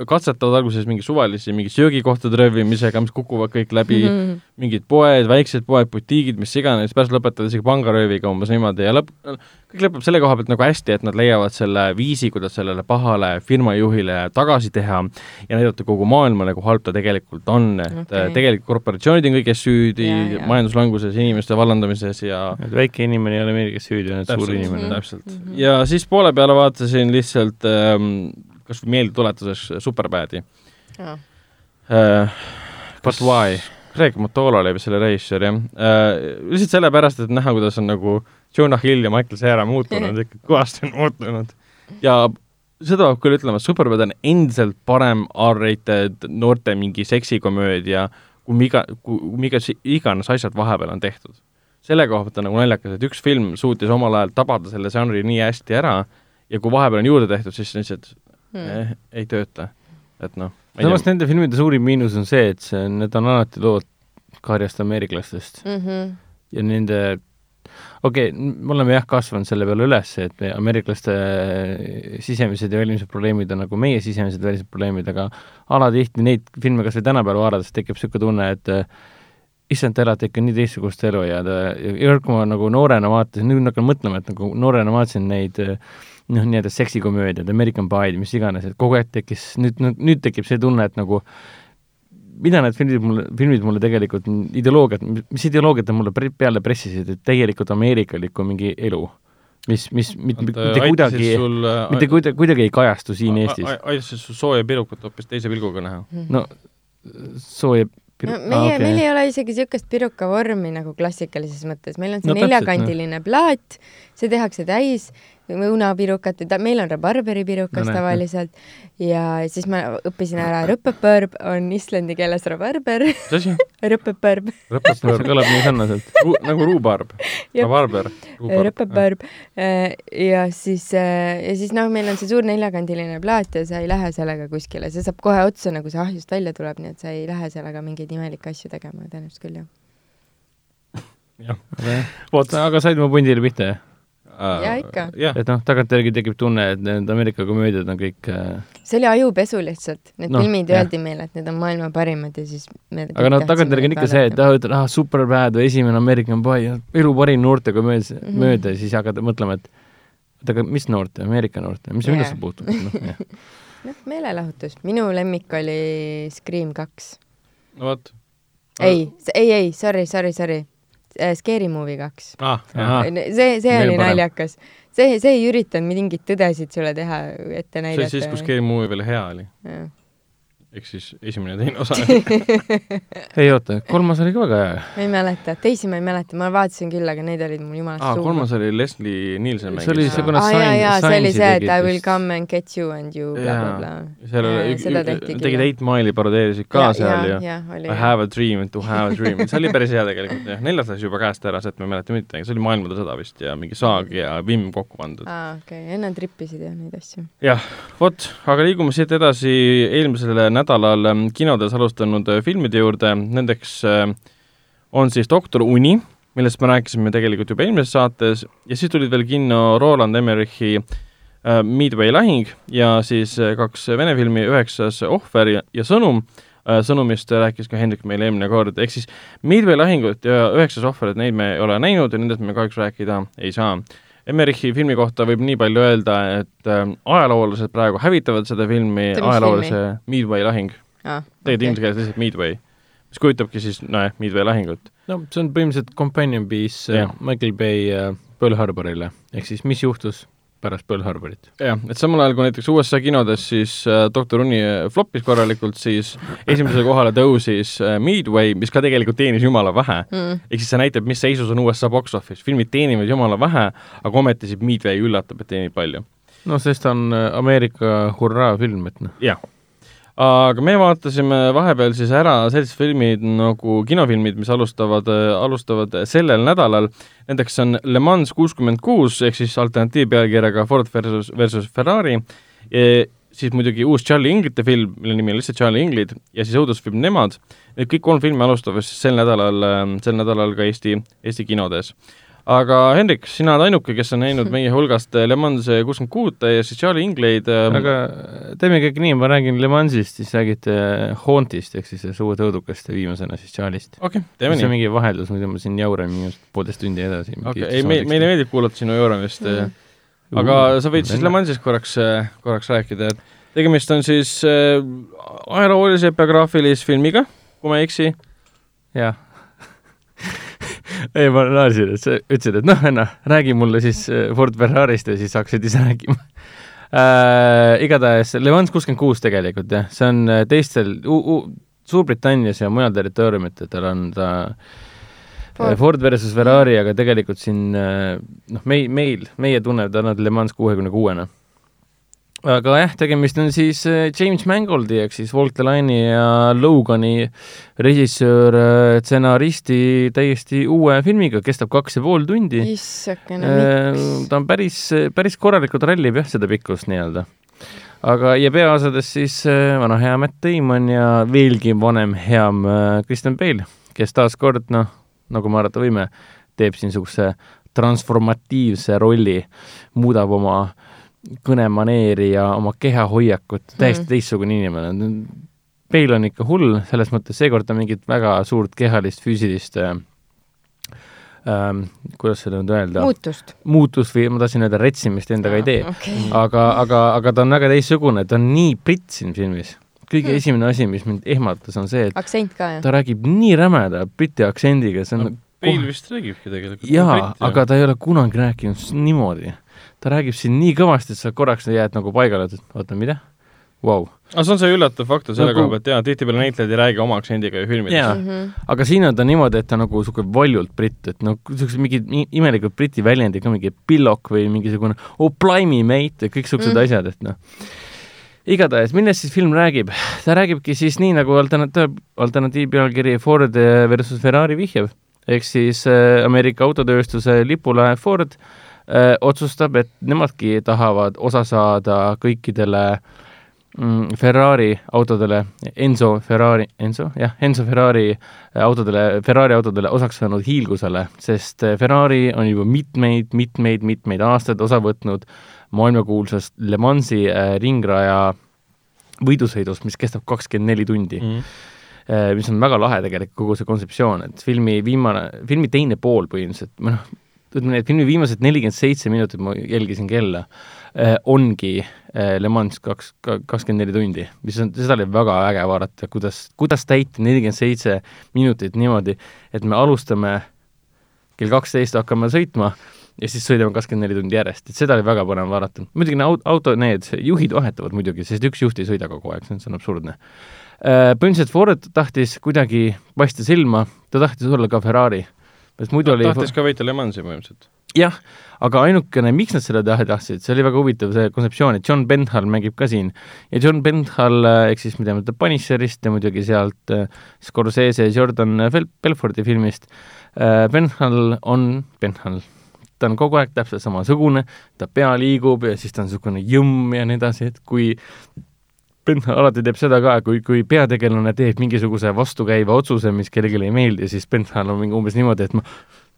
katsetavad alguses mingi suvalisi mingi söögikohtade röövimisega, mis kukuvad kõik läbi mm, -hmm. mingid poed, väiksed poed, butiigid, mis iganes, pärast lõpetavad isegi pangarööviga umbes niimoodi ja lõpp, kõik lõpeb selle koha pealt nagu hästi, et nad leiavad selle viisi, kuidas sellele pahale firmajuhile tagasi teha ja näidata kogu maailma nagu halb ta tegelikult on, et Okei. okay. tegelikult korporatsioonid on kõiges süüdi, Jaa, jaa. majanduslanguses, inimeste vallandamises ja et väike inimene ei ole Ameerikas süüdi, on suur Täpselt. inimene Mhm. täpselt Mhm. ja siis poole peale vaatasin lihtsalt ähm, kas või meeldetuletuseks Superbadi äh,. But why? Greg Motola oli vist selle režissöör, jah äh,. lihtsalt sellepärast, et näha, kuidas on nagu Jonah Hill ja Michael Cera muutunud, [LAUGHS] ikka kõvasti on muutunud. ja seda peab küll ütlema, Superbad on endiselt parem R-rated noorte mingi seksikomöödia, kui miga, kui miga iganes asjad vahepeal on tehtud. selle koha pealt on nagu naljakas, et üks film suutis omal ajal tabada selle žanri nii hästi ära ja kui vahepeal on juurde tehtud, siis lihtsalt Hmm. eh, ei tööta. et noh, samas nende filmide suurim miinus on see, et see, need on alati lood karjast ameeriklastest Mm -hmm. ja nende okei okay,, me oleme jah kasvanud selle peale üles, et me ameeriklaste sisemised ja välimised probleemid on nagu meie sisemised ja välised probleemid, aga alatihti neid filme kas või tänapäeval vaadates tekib niisugune tunne, et eh, issand, te elate ikka nii teistsugust elu ja ta, ja kui ma nagu noorena vaatasin, nüüd hakkan mõtlema, et nagu noorena vaatasin neid eh, noh, nii-öelda seksikomöödiad, American Pie'd, mis iganes, et kogu aeg tekkis, nüüd, nüüd tekib see tunne, et nagu mida need filmid mulle, filmid mulle tegelikult ideoloogiat, mis ideoloogiat nad mulle pre- peale pressisid, et tegelikult ameerikalik on mingi elu, mis, mis mitte, mitte kuidagi, mitte kuidagi, kuidagi ei kajastu siin Eestis. aitasid sul sooja pirukut hoopis teise pilguga näha. no sooja no meie, meil ei ole isegi niisugust piruka vormi nagu klassikalises mõttes, meil on see No no, täpselt, neljakandiline plaat, see tehakse täis õunapirukat, meil on rabarberipirukas No näed, tavaliselt ja siis ma õppisin ära rõpepõrb on islandi keeles rabarber, mis asi? rõpepõrb, see kõlab nii sarnaselt. nagu ruubarb, rabarber. rõpepõrb ja siis, ja siis noh, meil on see suur neljakandiline plaat ja sa ei lähe sellega kuskile, see saab kohe otsa, nagu see ahjust välja tuleb, nii et sa ei lähe sellega mingeid imelikke asju tegema, tõenäoliselt küll jah. jah. vot, aga said mu pundile pihta, jah? Jaa, ikka. jah, et noh, tagantjärgi tekib tunne, et need Ameerika komöödiad on kõik äh, see oli ajupesu lihtsalt, need Noh, no, filmid jah. öeldi meile, et need on maailma parimad ja siis me aga noh, tagantjärgi on ikka see, et ah, ütled, ah, Superbad või esimene American Pie, elu parim noortekomöödia mm Mhm. -hmm., mööda ja siis hakkad mõtlema, et oota, aga mis noorte, Ameerika noorte, mis Jaa. minusse puutub, noh, jah. [LAUGHS] noh, meelelahutus, minu lemmik oli Scream kaks. no vot. ei, ei, ei, sorry, sorry, sorry, Scary Movie kaks. ah,. See, see Veel oli parem. naljakas. see, see ei üritanud mingeid tõdesid sulle teha, ette see näidata. oli siis, kui Scary Movie veel hea oli. Ehk siis esimene ja teine osa. [LAUGHS] ei oota, kolmas oli ka väga hea. ma ei mäleta, teisi ma ei mäleta, ma vaatasin küll, aga need olid mul jumalast aa, kolmas oli Leslie Nielsen See oli mängis see, kuna jaa, jaa, see oli see, et I will come and get you and you bla bla Jaa. bla. seal oli, tegid. Eight Mile'i parodeerisid ka seal ju. jah, oli I. have a dream to have a dream, see oli päris hea tegelikult jah, neljas läks juba käest ära, sealt ma ei mäleta mitte, see oli Maailmade sõda vist ja mingi Saag ja Vimm kokku pandud. aa, okei okay., enne trippisid jah neid asju. jah, vot, aga liigume siit edasi eelmisel nädalal ähm, kinodes alustanud äh, filmide juurde, nendeks äh, on siis Doktor Uni, millest me rääkisime tegelikult juba eelmises saates ja siis tulid veel kinno Roland Emmerichi äh, Midway lahing ja siis kaks vene filmi, Üheksas ohver ja, ja Sõnum. Sõnumist rääkis ka Hendrik meile eelmine kord, ehk siis Midway lahingut ja Üheksas ohver, et neid me ei ole näinud ja nendest me kahjuks rääkida ei saa Emmerichi filmi kohta võib nii palju öelda, et äh, ajaloolased praegu hävitavad seda filmi, ajaloolase Midway lahing, aa, tegelikult inglise keeles lihtsalt Midway, mis kujutabki siis nojah, Midway lahingut. no see on põhimõtteliselt companion piece yeah. Michael Bay äh, Pearl Harborile, ehk siis mis juhtus pärast Pearl Harborit. jah, et samal ajal kui näiteks USA kinodes siis äh, Doktor Uni äh, flopis korralikult, siis esimesele kohale tõusis äh, Midway, mis ka tegelikult teenis jumala vähe. mm.. ehk siis see näitab, mis seisus on USA box office, filmid teenivad jumala vähe, aga ometi siis Midway üllatab, et teenib palju. no sest ta on äh, Ameerika hurraa-film, et noh, jah. Aga me vaatasime vahepeal siis ära sellised filmid nagu kinofilmid, mis alustavad, alustavad sellel nädalal. Nendeks on Le Mans kuuskümmend kuus ehk siis alternatiivpealkirjaga Ford versus, versus Ferrari. siis muidugi uus Charlie Inglite film, mille nimi on lihtsalt Charlie Inglid ja siis õudusfilm Nemad. Need kõik kolm filmi alustavad siis sel nädalal, sel nädalal ka Eesti, Eesti kinodes aga Hendrik, sina oled ainuke, kes on näinud meie hulgast Le Mans kuuskümmend kuute ja siis Charlie Inglaid ähm, aga teemegi kõik nii, ma räägin Le Mansist, siis räägite Hauntist ehk siis sellest uued õudukast ja viimasena siis Charlie'st. okei okay,, teeme see on nii. mingi vaheldus, muidu ma siin jauran mingi poolteist tundi edasi. okei ei me, meile meeldib kuulata sinu jooramist mm., aga sa võid siis Le Mansist korraks, korraks rääkida, et tegemist on siis äh, ajaloolise biograafilise filmiga, kui ma ei eksi. jah ei, ma naersin, et sa ütlesid, et noh, Enna, räägi mulle siis äh, Ford Ferrarist ja siis hakkasid ise rääkima äh,. igatahes Le Mans kuuskümmend kuus tegelikult jah, see on äh, teistel Suurbritannias ja mujal territooriumitidel on ta Ford. Ford versus Ferrari, aga tegelikult siin noh, mei-, meil, meie tunnetame Le Mans kuuekümne kuuena aga jah, tegemist on siis äh, James Mangoldi ehk siis Walt Delaini ja Logani režissöör, äh, stsenaristi täiesti uue filmiga, kestab kaks ja pool tundi. issakene, miks? ta on päris, päris korralikult rallib jah, seda pikkust nii-öelda. aga, ja peaosades siis vana hea Matt Damon ja veelgi vanem hea Kristen Bale, kes taaskord noh, nagu me arvata võime, teeb siin niisuguse transformatiivse rolli, muudab oma äh, kõnemaneeri ja oma kehahoiakut, täiesti mm. teistsugune inimene. Peil on ikka hull, selles mõttes seekord ta mingit väga suurt kehalist, füüsilist äh, ähm, kuidas seda nüüd öelda? muutust. muutust või ma tahtsin öelda retsimist endaga ei tee okay.. aga, aga, aga ta on väga teistsugune, ta on nii britt siin filmis. kõige hmm. esimene asi, mis mind ehmatas, on see, et aktsent ka, jah? ta räägib nii rämeda briti aktsendiga, see on no, Peil vist räägibki tegelikult. jaa, aga ta ei ole kunagi rääkinud niimoodi ta räägib siin nii kõvasti, et sa korraks jääd nagu paigale, et oota, mida? Vau. aga see on see üllatav faktor selle Nagu- koha pealt, jaa, tihtipeale näitlejad ei räägi oma aktsendiga ju filmides. jaa, Mhm. aga siin on ta niimoodi, et ta nagu niisugune valjult britt, et noh, niisugused mingid imelikud briti väljendid ka, mingi pillock või mingisugune oh blimey mate ja kõik niisugused Mm. mm. asjad, et noh. igatahes, millest siis film räägib? ta räägibki siis nii, nagu alternatiiv, alternatiivpealkiri Ford versus Ferrari vihjab, ehk siis äh, Ameerika autotööstuse lipulaev Ford äh, otsustab, et nemadki tahavad osa saada kõikidele mm, Ferrari autodele, Enzo Ferrari, Enzo, jah, Enzo Ferrari autodele, Ferrari autodele osaks saanud hiilgusele, sest äh, Ferrari on juba mitmeid, mitmeid, mitmeid aastaid osa võtnud maailmakuulsast Le Mansi äh, ringraja võidusõidust, mis kestab kakskümmend neli tundi Mm. mm. mis on väga lahe tegelikult, kogu see kontseptsioon, et filmi viimane, filmi teine pool põhimõtteliselt, või noh, et filmi viimased nelikümmend seitse minutit, ma jälgisin kella, ongi eh, Le Mans kaks, kakskümmend neli tundi, mis on, seda oli väga äge vaadata, kuidas, kuidas täita nelikümmend seitse minutit niimoodi, et me alustame kell kaksteist hakkame sõitma ja siis sõidame kakskümmend neli tundi järjest, et seda oli väga põnev vaadata. muidugi need auto, need juhid vahetuvad muidugi, sest üks juht ei sõida kogu aeg, see on, see on absurdne. põhimõtteliselt Ford tahtis kuidagi paista silma, ta tahtis olla ka Ferrari. Sest muidu oli tahtis ka võita Le Mansi põhimõtteliselt. jah, aga ainukene, miks nad seda teha tahtsid, see oli väga huvitav, see kontseptsioon, et John Benthal mängib ka siin. ja John Benthal, ehk siis me teame ta Punisherist ja muidugi sealt äh, Scorsese Jordan Fel-, Belforti filmist äh,, Benthal on Benthal. ta on kogu aeg täpselt samasugune, ta pea liigub ja siis ta on niisugune jõmm ja nii edasi, et kui Benthal alati teeb seda ka, kui, kui peategelane teeb mingisuguse vastukäiva otsuse, mis kellelegi ei meeldi, siis Benthal on mingi umbes niimoodi, et ma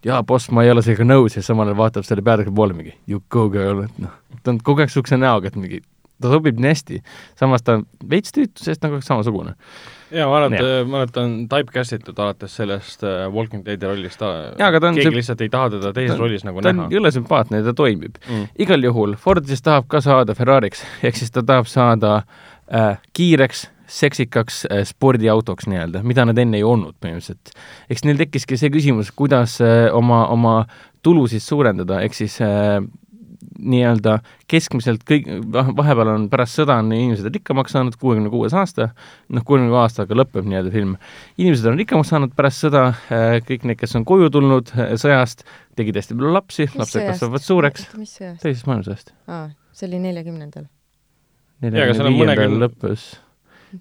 jaa, boss, ma ei ole sellega nõus ja samal ajal vaatab selle peategelase poole mingi you go girl, et noh, ta on kogu aeg niisuguse näoga, et mingi, ta sobib nii hästi. samas ta on veits tüütu, sest nagu samasugune. jaa, ma mäletan, ma mäletan typecast itud alates sellest uh, Walking Deadi rollist. Ta on keegi see- lihtsalt ei taha teda teises ta- rollis nagu ta näha on jõle sümpaatne ja ta toimib mm.. igal juhul Ford siis tahab ka saada Ferrari'ks, ehk siis ta tahab saada äh, kiireks, seksikaks äh, spordiautoks nii-öelda, mida nad enne ei olnud põhimõtteliselt. eks neil tekkiski see küsimus, kuidas äh, oma, oma tulusid suurendada, ehk siis äh, nii-öelda keskmiselt kõik, vahepeal on pärast sõda on inimesed rikkamaks saanud, kuuekümne kuues aasta, noh, kuuekümne kuue aastaga lõpeb nii-öelda film. inimesed on rikkamaks saanud pärast sõda, kõik need, kes on koju tulnud äh, sõjast, tegid hästi palju lapsi, lapsed kasvavad suureks teisest maailmasõjast. aa, see oli neljakümnendal. Jaa, aga seal on neljakümne viiendal lõpus.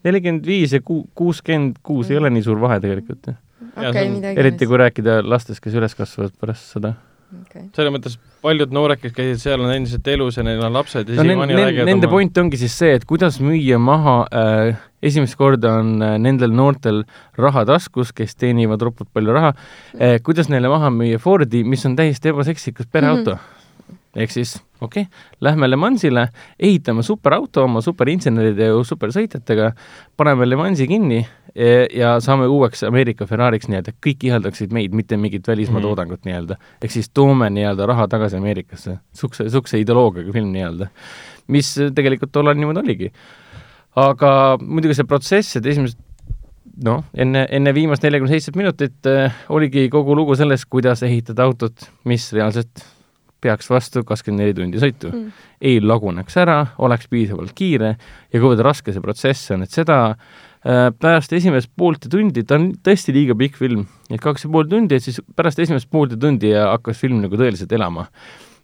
nelikümmend viis ja ku-, kuuskümmend kuus ei ole nii suur vahe tegelikult, on- midagi. eriti kui rääkida lastest, kes üles kasvavad pärast sõda. okay.. selles mõttes paljud noored, kes käisid seal, on endiselt elus ja neil on lapsed ja no siiamaani nende, räägivad nende oma- point ongi siis see, et kuidas müüa maha äh,, esimest korda on äh, nendel noortel raha taskus, kes teenivad ropult palju raha äh,, kuidas neile maha müüa Fordi, mis on täiesti ebaseksikas pereauto mm. -hmm. Ehk siis okei okay,, lähme Le Mansile, ehitame superauto oma superinseneride ja supersõitjatega, paneme Le Mansi kinni ja, ja saame uueks Ameerika Ferrari'ks nii-öelda, kõik ihaldaksid meid, mitte mingit välismaa Mhm. toodangut nii-öelda. ehk siis toome nii-öelda raha tagasi Ameerikasse, sihukese, sihukese ideoloogiaga film nii-öelda mis tegelikult tollal niimoodi oligi. aga muidugi see protsess, et esimesed noh, enne, enne viimast neljakümne seitset minutit äh, oligi kogu lugu sellest, kuidas ehitada autot, mis reaalselt peaks vastu kakskümmend neli tundi sõitu mm.. ei laguneks ära, oleks piisavalt kiire ja kuivõrd raske see protsess on, et seda äh, pärast esimest poolt tundi, ta on tõesti liiga pikk film, et kaks ja pool tundi, et siis pärast esimest poolt tundi hakkas film nagu tõeliselt elama.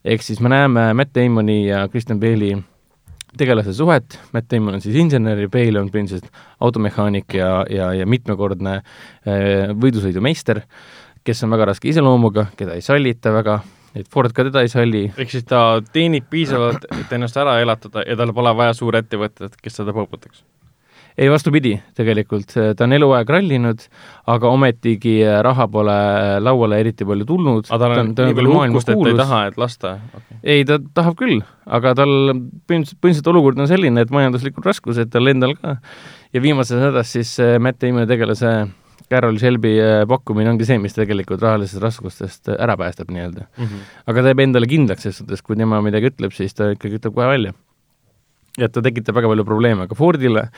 ehk siis me näeme Matt Damoni ja Kristen Bale'i tegelase suhet, Matt Damon on siis insener ja Bale on põhimõtteliselt automehaanik ja, ja, ja mitmekordne äh, võidusõidumeister, kes on väga raske iseloomuga, keda ei sallita väga, et Ford ka teda ei salli, ehk siis ta teenib piisavalt, et ennast ära elatada ja tal pole vaja suurettevõtet, kes seda põputaks. ei vastupidi, tegelikult ta on eluaeg rallinud, aga ometigi raha pole lauale eriti palju tulnud. aga tal on nii palju uhkust, et ta ei taha, et lasta okay.. ei, ta tahab küll, aga tal põhimõtteliselt, olukord on selline, et majanduslikud raskused tal endal ka ja viimases hädas siis äh, Matt Damoni tegelase Carol Shelby äh, pakkumine ongi see, mis tegelikult rahalisest raskustest äh, ära päästab nii-öelda. Mm -hmm. aga teeb endale kindlaks selles suhtes, kui tema midagi ütleb, siis ta ikkagi ütleb kohe välja. ja ta tekitab väga palju probleeme ka Fordile,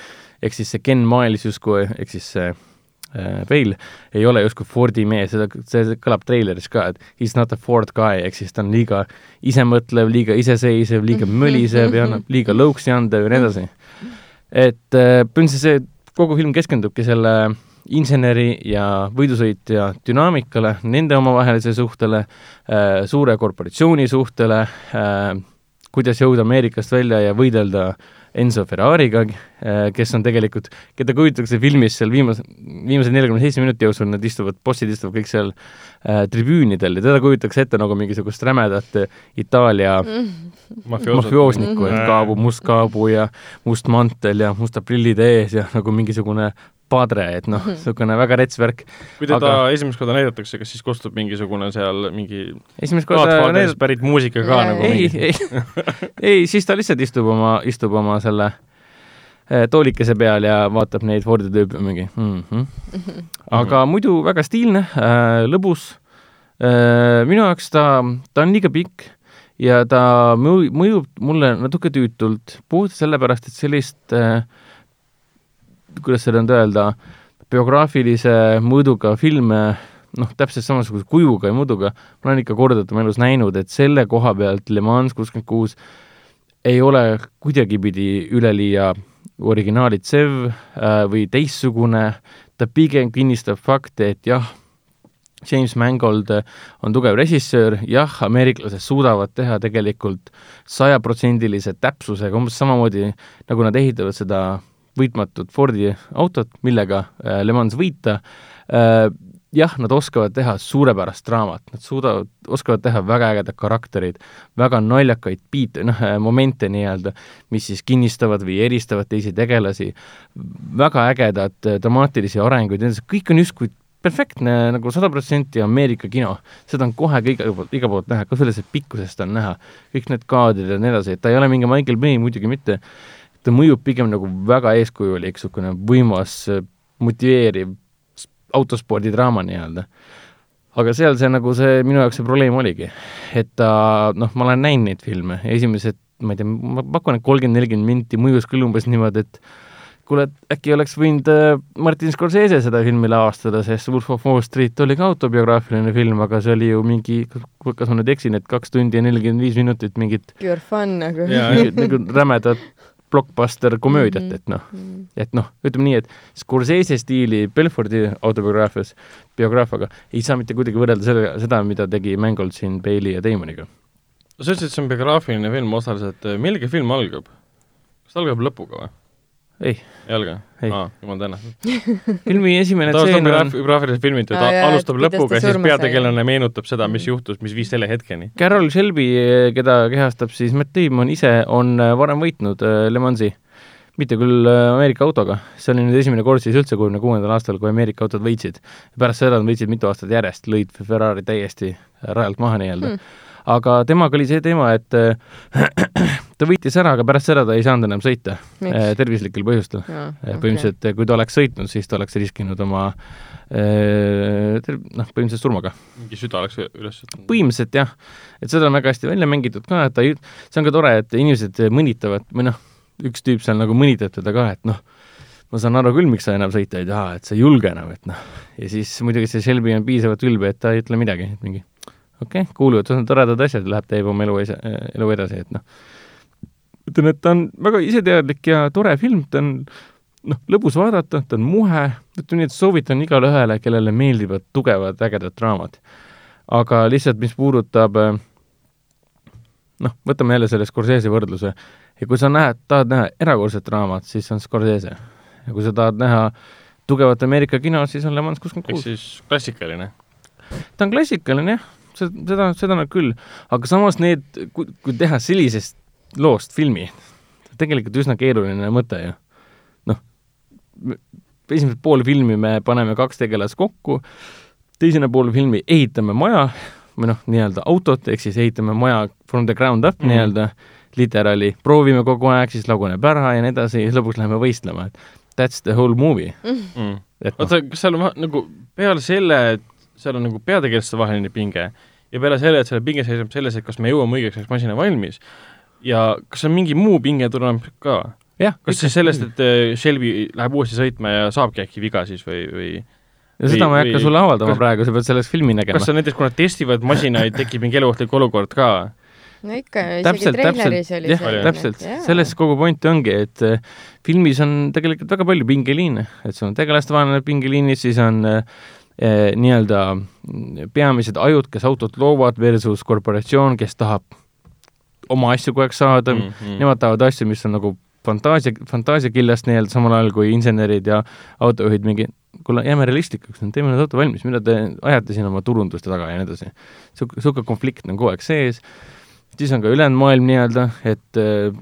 ehk siis see Ken Miles justkui, ehk siis see äh, Bale ei ole justkui Fordi mees, seda, see kõlab treileris ka, et he's not a Ford guy, ehk siis ta on liiga isemõtlev, liiga iseseisev, liiga [LAUGHS] mölisev ja annab liiga lõuksi andev ja nii edasi. et äh, põhimõtteliselt see kogu film keskendubki selle inseneri ja võidusõitja dünaamikale, nende omavahelisele suhtele äh,, suure korporatsiooni suhtele äh,, kuidas jõuda Ameerikast välja ja võidelda Enzo Ferrari'ga äh,, kes on tegelikult, keda kujutatakse filmis seal viimase, viimase neljakümne seitsme minuti jooksul, nad istuvad, bossid istuvad kõik seal äh, tribüünidel ja teda kujutatakse ette nagu mingisugust rämedat Itaalia [LAUGHS] mafioosnikku, et kaabu, must kaabu ja must mantel ja mustad prillid ees ja nagu mingisugune padre, et noh, niisugune väga rets värk. kui teda Aga- esimest korda näidatakse, kas siis kostub mingisugune seal mingi esimest korda need... pärit muusika ka Jaa, nagu ei, ei, [LAUGHS] ei, siis ta lihtsalt istub oma, istub oma selle eh, toolikese peal ja vaatab neid Fordi tüüpe mingi mm. -hmm. aga muidu väga stiilne äh,, lõbus äh,. minu jaoks ta, ta on liiga pikk ja ta mõju- mõjub mulle natuke tüütult, puhtalt sellepärast, et sellist äh, kuidas seda nüüd öelda, biograafilise mõõduga filme noh, täpselt samasuguse kujuga ja mõõduga ma olen ikka korduvalt oma elus näinud, et selle koha pealt Le Mans kuuskümmend kuus ei ole kuidagipidi üleliia originaalitsev äh, või teistsugune, ta pigem kinnistab fakte, et jah, James Mangold on tugev režissöör, jah, ameeriklased suudavad teha tegelikult sajaprotsendilise täpsusega umbes samamoodi, nagu nad ehitavad seda võitmatut Fordi autot, millega äh, Le Mans võita. Äh,, jah, nad oskavad teha suurepärast draamat, nad suudavad, oskavad teha väga ägedaid karaktereid, väga naljakaid biite, noh, momente nii-öelda, mis siis kinnistavad või eristavad teisi tegelasi, väga ägedad äh, dramaatilisi arenguid, kõik on justkui perfektne nagu sada protsenti Ameerika kino, seda on kohe iga poolt, iga poolt näha, ka sellest pikkusest on näha, kõik need kaadrid ja nii edasi, et ta ei ole mingi Michael Bay muidugi mitte, ta mõjub pigem nagu väga eeskujulik, niisugune võimas, motiveeriv autospordidraama nii-öelda. aga seal see nagu see, minu jaoks see probleem oligi, et ta noh, ma olen näinud neid filme, esimesed, ma ei tea, ma pakun, et kolmkümmend, nelikümmend minti mõjus küll umbes niimoodi, et kuule, et äkki oleks võinud äh, Martin Scorsese seda filmi lavastada, sest Wolf of Wall Street oli ka autobiograafiline film, aga see oli ju mingi, kas ma nüüd eksin, et kaks tundi ja nelikümmend viis minutit mingit Pure fun nagu. Nagu rämedat blockbuster komöödiat, et noh, et noh, ütleme nii, et Scorsese stiili Belfordi autobiograafias, biograafiaga ei saa mitte kuidagi võrrelda selle, seda, mida tegi Mangold siin Bailey ja Damoniga. sa ütlesid, et see on biograafiline film osaliselt, millega film algab? kas ta algab lõpuga või? ei, ei olegi Ei. aa, jumal tänatud. [LAUGHS] filmi esimene ta tseen on graafiliselt filmitud, alustab lõpuga, siis peategelane meenutab seda, mis juhtus, mis viis selle hetkeni. Carol Shelby, keda kehastab siis Matt Damon ise, on äh, varem võitnud äh, Le Mansi. mitte küll äh, Ameerika autoga, see oli nüüd esimene kord siis üldse kuuekümne kuuendal aastal, kui Ameerika autod võitsid. pärast seda nad võitsid mitu aastat järjest, lõid Ferrari täiesti rajalt maha nii-öelda Hmm. mm.. aga temaga oli see teema, et ta võitis ära, aga pärast seda ta ei saanud enam sõita Miks? äh, tervislikel põhjustel. põhimõtteliselt okay. kui ta oleks sõitnud, siis ta oleks riskinud oma noh, põhimõtteliselt surmaga. mingi süda oleks üles võtnud. põhimõtteliselt jah, et seda on väga hästi välja mängitud ka, et ta ei, see on ka tore, et inimesed mõnitavad või noh, üks tüüp seal nagu mõnitab teda ka, et noh, ma saan aru küll, miks sa enam sõita ei taha, et sa ei julge enam, et noh, ja siis muidugi see Shelby on piisavalt ülbe, et ta ei ütle midagi, et mingi okei okay,, kuuluvad, see on toredad asjad, läheb teeb oma elu, elu edasi, et noh, ütlen, et ta on väga iseteadlik ja tore film, ta on noh, lõbus vaadata, ta on muhe, ütleme nii, et soovitan igale ühele, kellele meeldivad tugevad ägedad draamad. aga lihtsalt, mis puudutab äh, noh, võtame jälle selle Scorsese võrdluse ja kui sa näed, tahad näha erakordset draamat, siis on Scorsese. ja kui sa tahad näha tugevat Ameerika kino, siis on Le Mans kuuskümmend ehk kuus. siis klassikaline. ta on klassikaline jah, seda, seda nad küll, aga samas need, kui, kui teha sellisest loost filmi, tegelikult üsna keeruline mõte ju. noh, esimesed pool filmi me paneme kaks tegelast kokku, teisene pool filmi ehitame maja või noh, nii-öelda autot, ehk siis ehitame maja from the ground up mm Mhm. -hmm. nii-öelda, literaali, proovime kogu aeg, siis laguneb ära ja nii edasi lõpuks läheme võistlema, et that's the whole movie. Mm. et noh, oota, kas seal on nagu peale selle, et seal on nagu peategelaste vaheline pinge ja peale selle, et selle pinge seisneb selles, et kas me jõuame õigeks ajaks masina valmis ja kas on mingi muu pinge tuleb ka? jah, kas siis sellest, et äh, Shelby läheb uuesti sõitma ja saabki äkki viga siis või, või ja seda ma ei või- hakka sulle avaldama kas- praegu, sa pead sellest filmi nägema kas. see näiteks, kui nad testivad masinaid, tekib mingi eluohtlik olukord ka? no ikka, isegi täpselt, treileris täpselt, oli jah, selline, täpselt selles kogu point ongi, et äh, filmis on tegelikult väga palju pingeliine, et sul on tegelastevaheline pingeliinid, siis on äh, äh, nii-öelda mm, peamised ajud, kes autot loovad versus korporatsioon, kes tahab oma asju kogu aeg saada mm, mm. nemad tahavad asju, mis on nagu fantaasia, fantaasiakillast nii-öelda, samal ajal kui insenerid ja autojuhid mingi kuule, jääme realistlikuks, teeme nüüd auto valmis, mida te ajate siin oma turunduste taga ja nii edasi. Sihuke, sihuke konflikt on kogu aeg sees siis on ka ülejäänud maailm nii-öelda, et äh,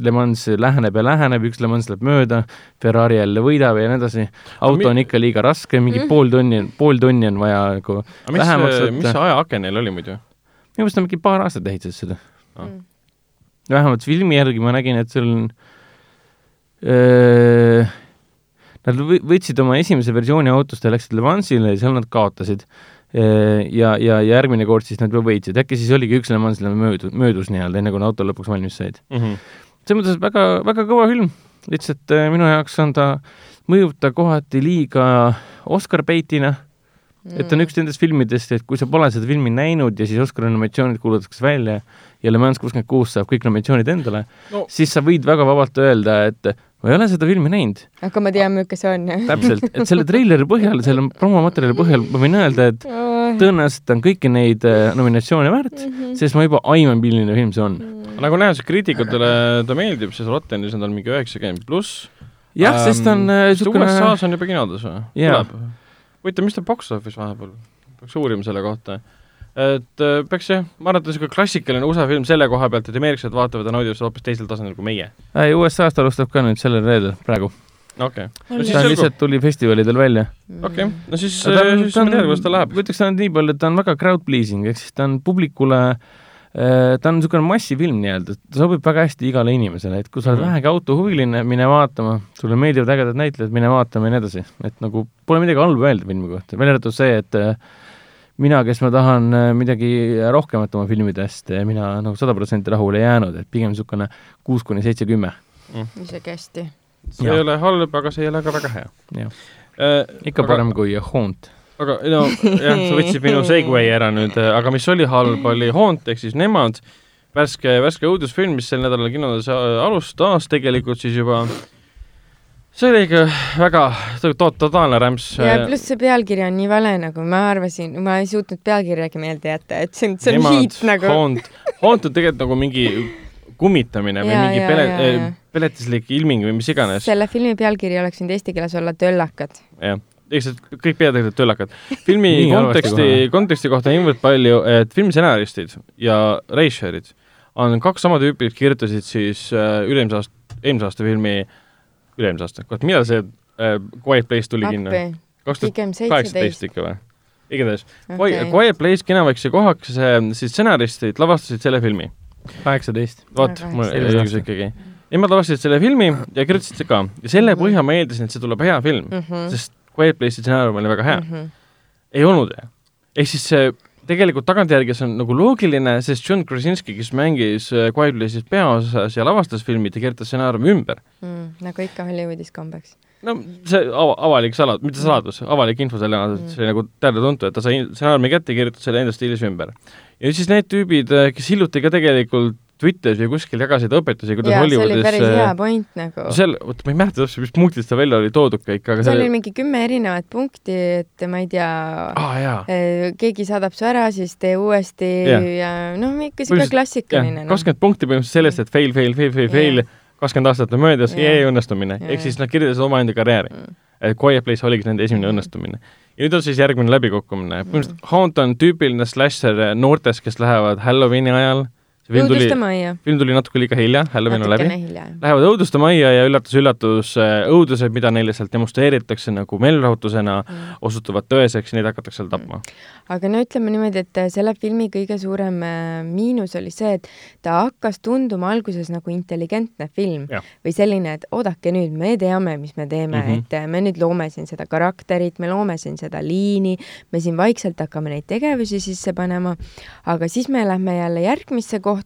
Le Mans läheneb ja läheneb, üks Le Mans läheb mööda, Ferrari jälle võidab ja nii edasi. auto mi- on ikka liiga raske, mingi Mm. pool tonni, pool tonni on vaja nagu, mis vähemaks, mis võtta. see ajaaken neil oli muidu? minu meelest on mingi paar aastat ehitasid seda. Mm. vähemalt filmi järgi ma nägin, et seal on öö, Nad võ- võtsid oma esimese versiooni autost ja läksid Le Mansile ja seal nad kaotasid. ja, ja järgmine kord siis nad juba võitsid, äkki siis oligi üks Le Mansile möödus, nii-öelda, enne kui nad auto lõpuks valmis said. Mhm. selles mõttes väga, väga kõva film, lihtsalt minu jaoks on ta, mõjub ta kohati liiga Oscar peitina, et on üks nendest filmidest, et kui sa pole seda filmi näinud ja siis Oscari nominatsioonid kuulutatakse välja ja Le Mans kuuskümmend kuus saab kõik nominatsioonid endale No. siis sa võid väga vabalt öelda, et ma ei ole seda filmi näinud. aga ma tean, milline see on, jah. täpselt, et selle treileri põhjal, selle promomaterjali põhjal ma võin öelda, et tõenäoliselt on kõiki neid äh, nominatsioone väärt, Mhm. sest ma juba aiman, milline film see on. nagu näha, see kriitikutele ta meeldib, sest Rottenis on tal mingi üheksakümmend pluss. jah, sest ta on äh, niisugune USA-s on juba kinodes või? Tuleb. huvitav, mis ta box office vahepeal, peaks uurima selle kohta. et äh, peaks jah, ma arvan, et ta on niisugune klassikaline USA film selle koha pealt, et ameeriklased vaatavad ja naudivad seda hoopis teisel tasandil kui meie. äh,. USA-st alustab ka nüüd sellel reedel praegu. okei okay., no On siis ta selgub, lihtsalt tuli festivalidel välja. okei okay., no siis, ta on, siis ta me on teame, kuidas ta läheb. ma ütleks ainult nii palju, et ta on väga crowd pleasing, ehk siis ta on publikule ta on niisugune massifilm nii-öelda, ta sobib väga hästi igale inimesele, et kui sa oled Mhm. vähegi autohuviline, mine vaatama, sulle meeldivad ägedad näitlejad, mine vaatama ja nii edasi, et nagu pole midagi halba öelda filmi kohta, välja arvatud see, et äh, mina, kes ma tahan äh, midagi rohkemat oma filmidest, mina nagu sada protsenti rahule ei jäänud, et pigem niisugune kuus kuni seitse, kümme. isegi hästi. see Jaa. ei ole halb, aga see ei ole ka väga hea Jah.. Äh, ikka aga, parem kui Haunt. Aga no jah, sa võtsid minu [LAUGHS] segway ära nüüd, aga mis oli halb, oli Haunt ehk siis Nemad, värske, värske õudusfilm, mis sel nädalal kinodes äh, alustas tegelikult siis juba see oli ikka väga to- totaalne rämps. ja pluss see pealkiri on nii vale, nagu ma arvasin, ma ei suutnud pealkirjagi meelde jätta, et see on, see on hiit nagu. Haunt, Haunt on tegelikult nagu mingi kummitamine või Jaa, mingi jaa, pele- jaa, eh, jaa. peletislik ilming või mis iganes. selle filmi pealkiri oleks võinud eesti keeles olla Töllakad. jah, lihtsalt kõik peategelased töllakad. filmi [LAUGHS] Nii konteksti konteksti kohta niivõrd palju, et filmi stsenaristid ja režissöörid on kaks sama tüüpi, kes kirjutasid siis äh, üle-eelmise aasta, eelmise aasta filmi, üle-eelmise aasta, kurat, millal see äh, Quiet Place tuli kinno? kaks tuhat kaheksateist ikka või? igatahes okay., Quiet Place kinoküsi kohaks, siis stsenaristid lavastasid selle filmi. kaheksateist. vot, mul oli õigus ikkagi. Nemad lavastasid selle filmi ja kirjutasid ka ja selle põhjal ma eeldasin, et see tuleb hea film mm. -hmm. sest Quiet Place'i stsenaarium oli väga hea mm. Mhm. ei olnud hea. ehk siis see tegelikult tagantjärgi see on nagu loogiline, sest John Krasinski, kes mängis äh, Quiet Place'is peaosas ja lavastas filmid ja kirjutas stsenaariumi ümber. Mm, nagu ikka Hollywoodis kombeks. no see ava-, avalik saladus, mitte saladus, avalik info selle näol, et see oli nagu teada-tuntud, et ta sai stsenaariumi kätte ja kirjutas selle enda stiilis ümber. ja siis need tüübid, kes hiljuti ka tegelikult Twitteris või kuskil jagasid õpetusi, kuidas jaa, see oli Hollywoodis päris hea point nagu. seal, oota, ma ei mäleta täpselt, mis punktist ta välja oli toodud kõik, aga seal seal oli mingi kümme erinevat punkti, et ma ei tea ah, eh, keegi saadab su ära, siis tee uuesti Jah. ja noh, ikka Põhimõtteliselt- klassikaline. noh. kakskümmend punkti põhimõtteliselt sellest, et fail, fail, fail, fail, fail, kakskümmend aastat on möödas, ei õnnestumine. Ehk siis nad kirjutasid omaenda karjääri. Mm. et Quiet Place oligi nende esimene Mm. õnnestumine. ja nüüd on siis järgmine läbikukkumine. põhimõtteliselt Haunt on tüüpiline slasher noortest, kes lähevad Halloweeni ajal, see film tuli film tuli natuke liiga hilja, Halloween on läbi. Lähevad õuduste majja ja üllatus-üllatus, õudused, mida neile sealt demonstreeritakse nagu meelelahutusena, osutuvad tõeseks ja neid hakatakse seal tapma. aga no ütleme niimoodi, et äh, selle filmi kõige suurem äh, miinus oli see, et ta hakkas tunduma alguses nagu intelligentne film Jah. või selline, et oodake nüüd, me teame, mis me teeme mm. -hmm. et äh, me nüüd loome siin seda karakterit, me loome siin seda liini, me siin vaikselt hakkame neid tegevusi sisse panema, aga siis me lähme jälle järgmisse kohta,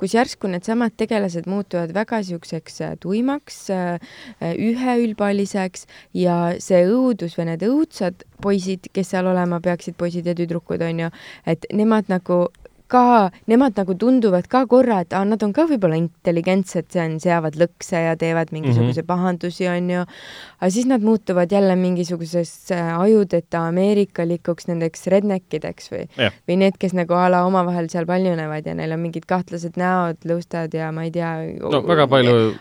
kus järsku needsamad tegelased muutuvad väga niisuguseks äh, tuimaks, üheülbaliseks ja see õudus või need õudsad poisid, kes seal olema peaksid, poisid ja tüdrukud on ju, et nemad nagu ka, nemad nagu tunduvad ka korra, et nad on ka võib-olla intelligentsed, see on, seavad lõkse ja teevad mingisuguse mm -hmm. pahandusi, on ju, aga siis nad muutuvad jälle mingisuguseks äh, ajudeta ameerikalikuks nendeks redneckideks või Jah. või need, kes nagu a la omavahel seal paljunevad ja neil on mingid kahtlased näod, lõustad ja ma ei tea no väga palju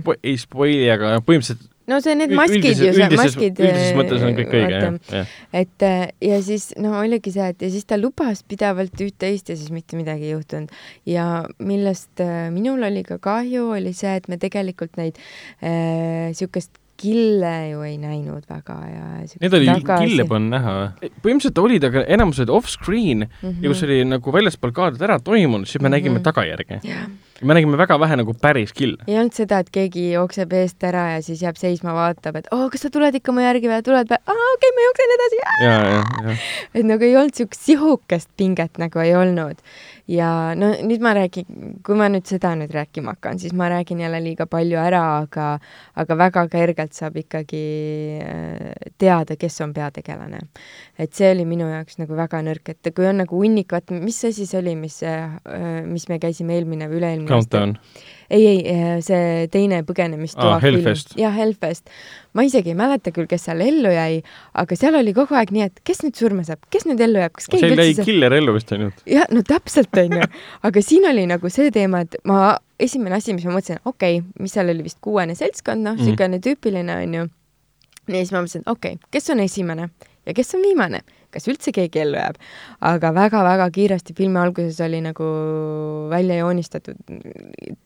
spo- ei spoili, aga põhimõtteliselt no see, need maskid üldises- ju, see maskid. üldises mõttes on kõik õige, jah, et äh, ja siis no oligi see, et ja siis ta lubas pidevalt üht-teist ja siis mitte midagi ei juhtunud. ja millest äh, minul oli ka kahju, oli see, et me tegelikult neid äh, siukest kille ju ei näinud väga ja. Need oli, kille polnud näha või? põhimõtteliselt olid, aga enamus olid off-screen mm -hmm. ja kus oli nagu väljaspool kaadrit ära toimunud, siis me Mhm. nägime tagajärge. jah, me nägime väga vähe nagu päris kille. ei olnud seda, et keegi jookseb eest ära ja siis jääb seisma, vaatab, et oo, kas sa tuled ikka mu järgi või tuled või, aa okei okay,, ma jooksen edasi. ja, ja, ja. et nagu ei olnud siukest sihukest pinget nagu ei olnud. ja no nüüd ma räägin, kui ma nüüd seda nüüd rääkima hakkan, siis ma räägin jälle liiga palju ära, aga, aga väga kergelt saab ikkagi äh, teada, kes on peategelane. et see oli minu jaoks nagu väga nõrk, et kui on nagu hunnik, vaata, mis asi see oli, mis, mis me käisime eelmine või üle-eelmine Countdown. ei, ei, see teine põgenemistoa Aa, Hellfest. jah, Hellfest. ma isegi ei mäleta küll, kes seal ellu jäi, aga seal oli kogu aeg nii, et kes nüüd surma saab, kes nüüd ellu jääb, kas keegi seal jäi saab killer ellu vist ainult. jah, no täpselt onju, aga siin oli nagu see teema, et ma, esimene asi, mis ma mõtlesin, okei okay,, mis seal oli vist kuuene seltskond, noh, Mhm. niisugune tüüpiline onju. ja siis ma mõtlesin, okei okay,, kes on esimene ja kes on viimane, kas üldse keegi ellu jääb. aga väga-väga kiiresti filmi alguses oli nagu välja joonistatud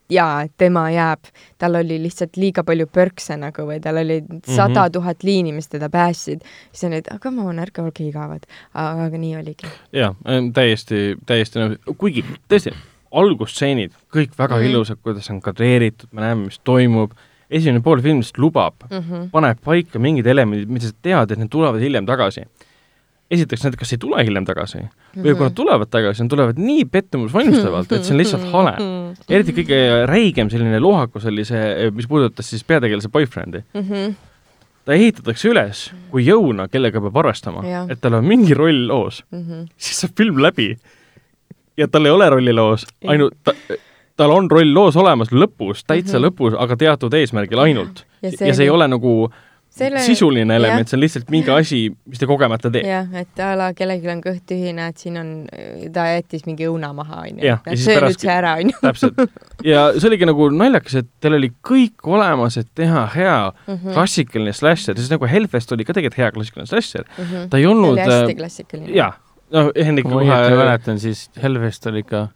jaa, et tema jääb, tal oli lihtsalt liiga palju pörkse nagu või tal oli sada tuhat liini, mis teda päästsid. siis on need, come on, ärge olge igavad. aga, aga nii oligi. jaa, täiesti, täiesti nõus, kuigi tõesti, algusstseenid, kõik väga mm Mhm. -hmm. ilusad, kuidas on kadreeritud, me näeme, mis toimub, esimene pool filmist lubab mm, Mhm. -hmm. paneb paika mingid elemendid, mida sa tead, et need tulevad hiljem tagasi. Esiteks need kas ei tule hiljem tagasi mm -hmm. või kui nad tulevad tagasi, nad tulevad nii pettumusvalmistavalt, et see on lihtsalt hale. eriti kõige räigem selline lohakus oli see, mis puudutas siis peategelase boyfriend'i. Mhm. ta ehitatakse üles kui jõuna, kellega peab arvestama et tal on mingi roll loos Mhm. siis saab film läbi ja tal ei ole rolli loos, ainult ta, tal on roll loos olemas lõpus, täitsa mm -hmm. lõpus, aga teatud eesmärgil ainult. Ja see ja see ei ole nagu Selle- sisuline element, see on lihtsalt mingi [LAUGHS] asi, mis ta kogemata teeb. jah, et a la kellelgi on kõht tühi, näed, siin on, ta jättis mingi õuna maha, onju söö nüüd see ära, onju. täpselt. ja see oligi nagu naljakas, et tal oli kõik olemas, et teha hea Mhm. klassikaline slasher, sest nagu Hellfest oli ka tegelikult hea klassikaline slasher. ta ei olnud oli hästi äh, klassikaline. jaa, no Hendrik kui ma õieti mäletan, siis Hellfest oli ikka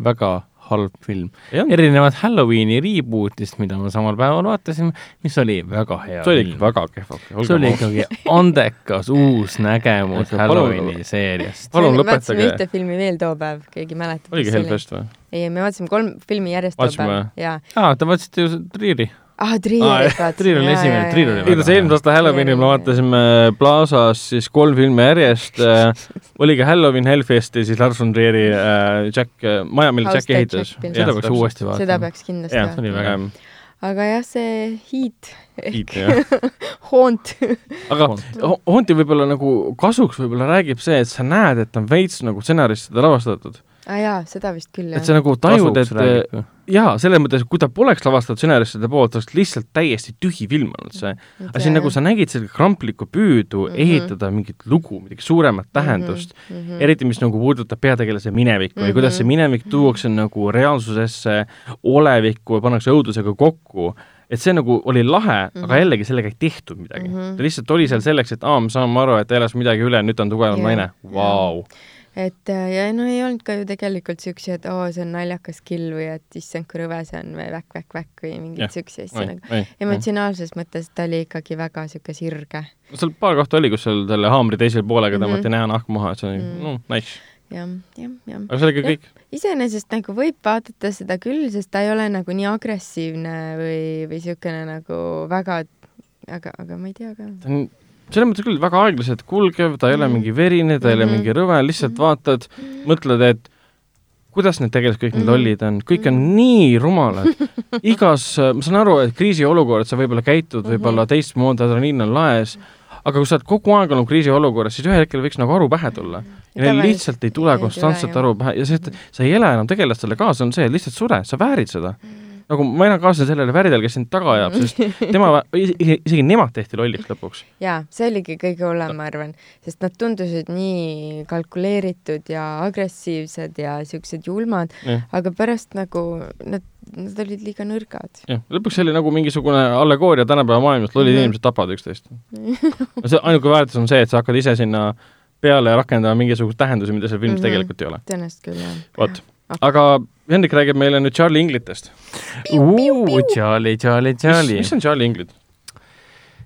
väga halb film. erinevalt Halloweeni reboot'ist, mida me samal päeval vaatasime, mis oli väga hea see oli ikka väga kehva. see oli ikkagi andekas uus nägemus Halloweeni seeriast. palun vaatasime lõpetage. ühte filmi veel too päev, keegi mäletab. oligi Hellfest või? ei, me vaatasime kolm filmi järjest too Vaatasime päev. jaa. aa, te vaatasite ju Trieri? ah, Trierit vaatasime. Trier oli esimene, Trier oli väga igatahes eelmise aasta Halloweenil me vaatasime Plaza's siis kolm filmi järjest äh. [LAUGHS] oligi Halloween, Hellfest ja siis Lars von Trieri äh, Jack, maja, mille Jack ehitas seda peaks uuesti seda vaatama. peaks kindlasti jah, see oli vaatama. väga- väga aga jah, see Heat kiit jah. [LAUGHS] Haunt. aga Ho- Haunti võib-olla nagu kasuks võib-olla räägib see, et sa näed, et on veits nagu stsenaristide lavastatud. Aa ah, jaa, seda vist küll et jah sa. nagu tajud, et jaa, selles mõttes, kui ta poleks lavastatud stsenaristide poolt, oleks lihtsalt täiesti tühi film olnud see. aga siin nagu sa nägid seda kramplikku püüdu mm. -hmm. ehitada mingit lugu, midagi suuremat tähendust mm, -hmm. eriti mis nagu puudutab peategelase minevikku mm -hmm. ja kuidas see Mhm. minevik tuuakse nagu reaalsusesse, olevikku ja pannakse õudusega kokku et see nagu oli lahe mm, -hmm. aga jällegi sellega ei tehtud midagi mm. -hmm. ta lihtsalt oli seal selleks, et aa, me saame aru, et ta elas midagi üle, nüüd ta on tugevam Jah, naine. Vau. Et äh, ja no ei olnud ka ju tegelikult siukseid, et oo, see on naljakas kill või et issand, kui rõve see on või väkk-väkk-väkk või mingeid siukseid asju nagu. emotsionaalses mõttes ta oli ikkagi väga siuke sirge, seal paar kohta oli, kus seal selle haamri teisel poolega Mhm. tõmmati näonahk maha, et see oli mm., no nice. jah, jah, jah. aga see oli ka kõik. iseenesest nagu võib vaadata seda küll, sest ta ei ole nagu nii agressiivne või, või siukene nagu väga, aga, aga ma ei tea ka. ta on selles mõttes küll väga aeglaselt kulgev, ta ei ole Mhm. mingi verine, ta ei ole Mhm. mingi rõve, lihtsalt vaatad, mõtled, et kuidas need tegelased kõik need Mhm. lollid on, kõik on nii rumalad. igas, ma saan aru, et kriisiolukord, sa võib-olla käitud Mhm. võib-olla teistmoodi, adrenaliin on laes, aga kui sa oled kogu aeg olnud kriisiolukorras, siis ühel hetkel võiks nagu aru pähe tulla. ja neil lihtsalt ei tule konstantselt aru pähe ja see, et sa ei ela enam tegelastele kaasa, on see, et lihtsalt sure, sa väärid seda. Nagu ma elan kaasa sellele väridele, kes sind taga ajab, sest [LAUGHS] tema, isegi nemad tehti lolliks lõpuks. jaa, see oligi kõige hullem, ma arvan, sest nad tundusid nii kalkuleeritud ja agressiivsed ja siuksed julmad, aga pärast nagu nad, nad olid liiga nõrgad. jah, lõpuks oli nagu mingisugune allegooria tänapäeva maailmast, lollid Mhm. inimesed tapavad üksteist. [LAUGHS] see ainuke väärtus on see, et sa hakkad ise sinna peale rakendama mingisuguseid tähendusi, mida seal filmis Mhm. tegelikult ei ole. tõenäoliselt küll, jah. vot, aga Hendrik räägib meile nüüd Charlie Inglitest. Charlie, Charlie, mis, Charlie. mis on Charlie Inglit?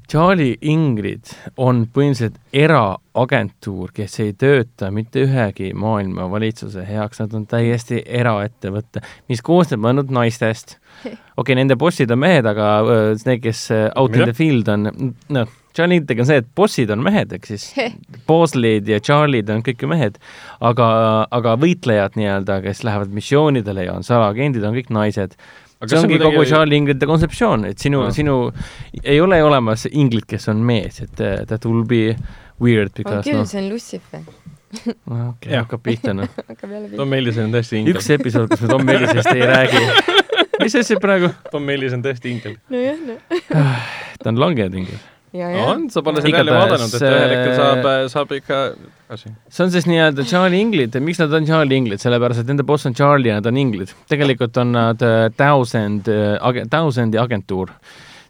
Charlie Ingrid on põhimõtteliselt eraagentuur, kes ei tööta mitte ühegi maailma valitsuse heaks, nad on täiesti eraettevõte, mis koosneb ainult naistest. [LAUGHS] okei okay,, nende bossid on mehed, aga öö, need, kes öö, out Mida? in the field on, noh, Charlie Ingridiga on see, et bossid on mehed, ehk siis Boslid ja Charlie'd on kõik ju mehed, aga, aga võitlejad nii-öelda, kes lähevad missioonidele ja on salaagendid, on kõik naised see ongi kogu Charlie Inglite kontseptsioon, et sinu Aa., sinu ei ole olemas inglit, kes on mees, et that will be weird on because küll, noh, see on Lucifer. okei, Jah. hakkab pihta noh. [LAUGHS] Tom Ellis on tõesti ingel. üks episood, kus me Tom Ellisest ei räägi. [LAUGHS] mis asi praegu? Tom Ellis on tõesti ingel. nojah, noh. [SIGHS] ta on langenud ingel. ja, ja. on, sa pole seda Igatahes, jälle vaadanud, et ühel hetkel äh, saab, saab ikka tagasi. see on siis nii-öelda Charlie Inglid, miks nad on Charlie Inglid, sellepärast et nende boss on Charlie ja nad on Inglid. tegelikult on nad äh, Thousand äh,, Thousandi agentuur.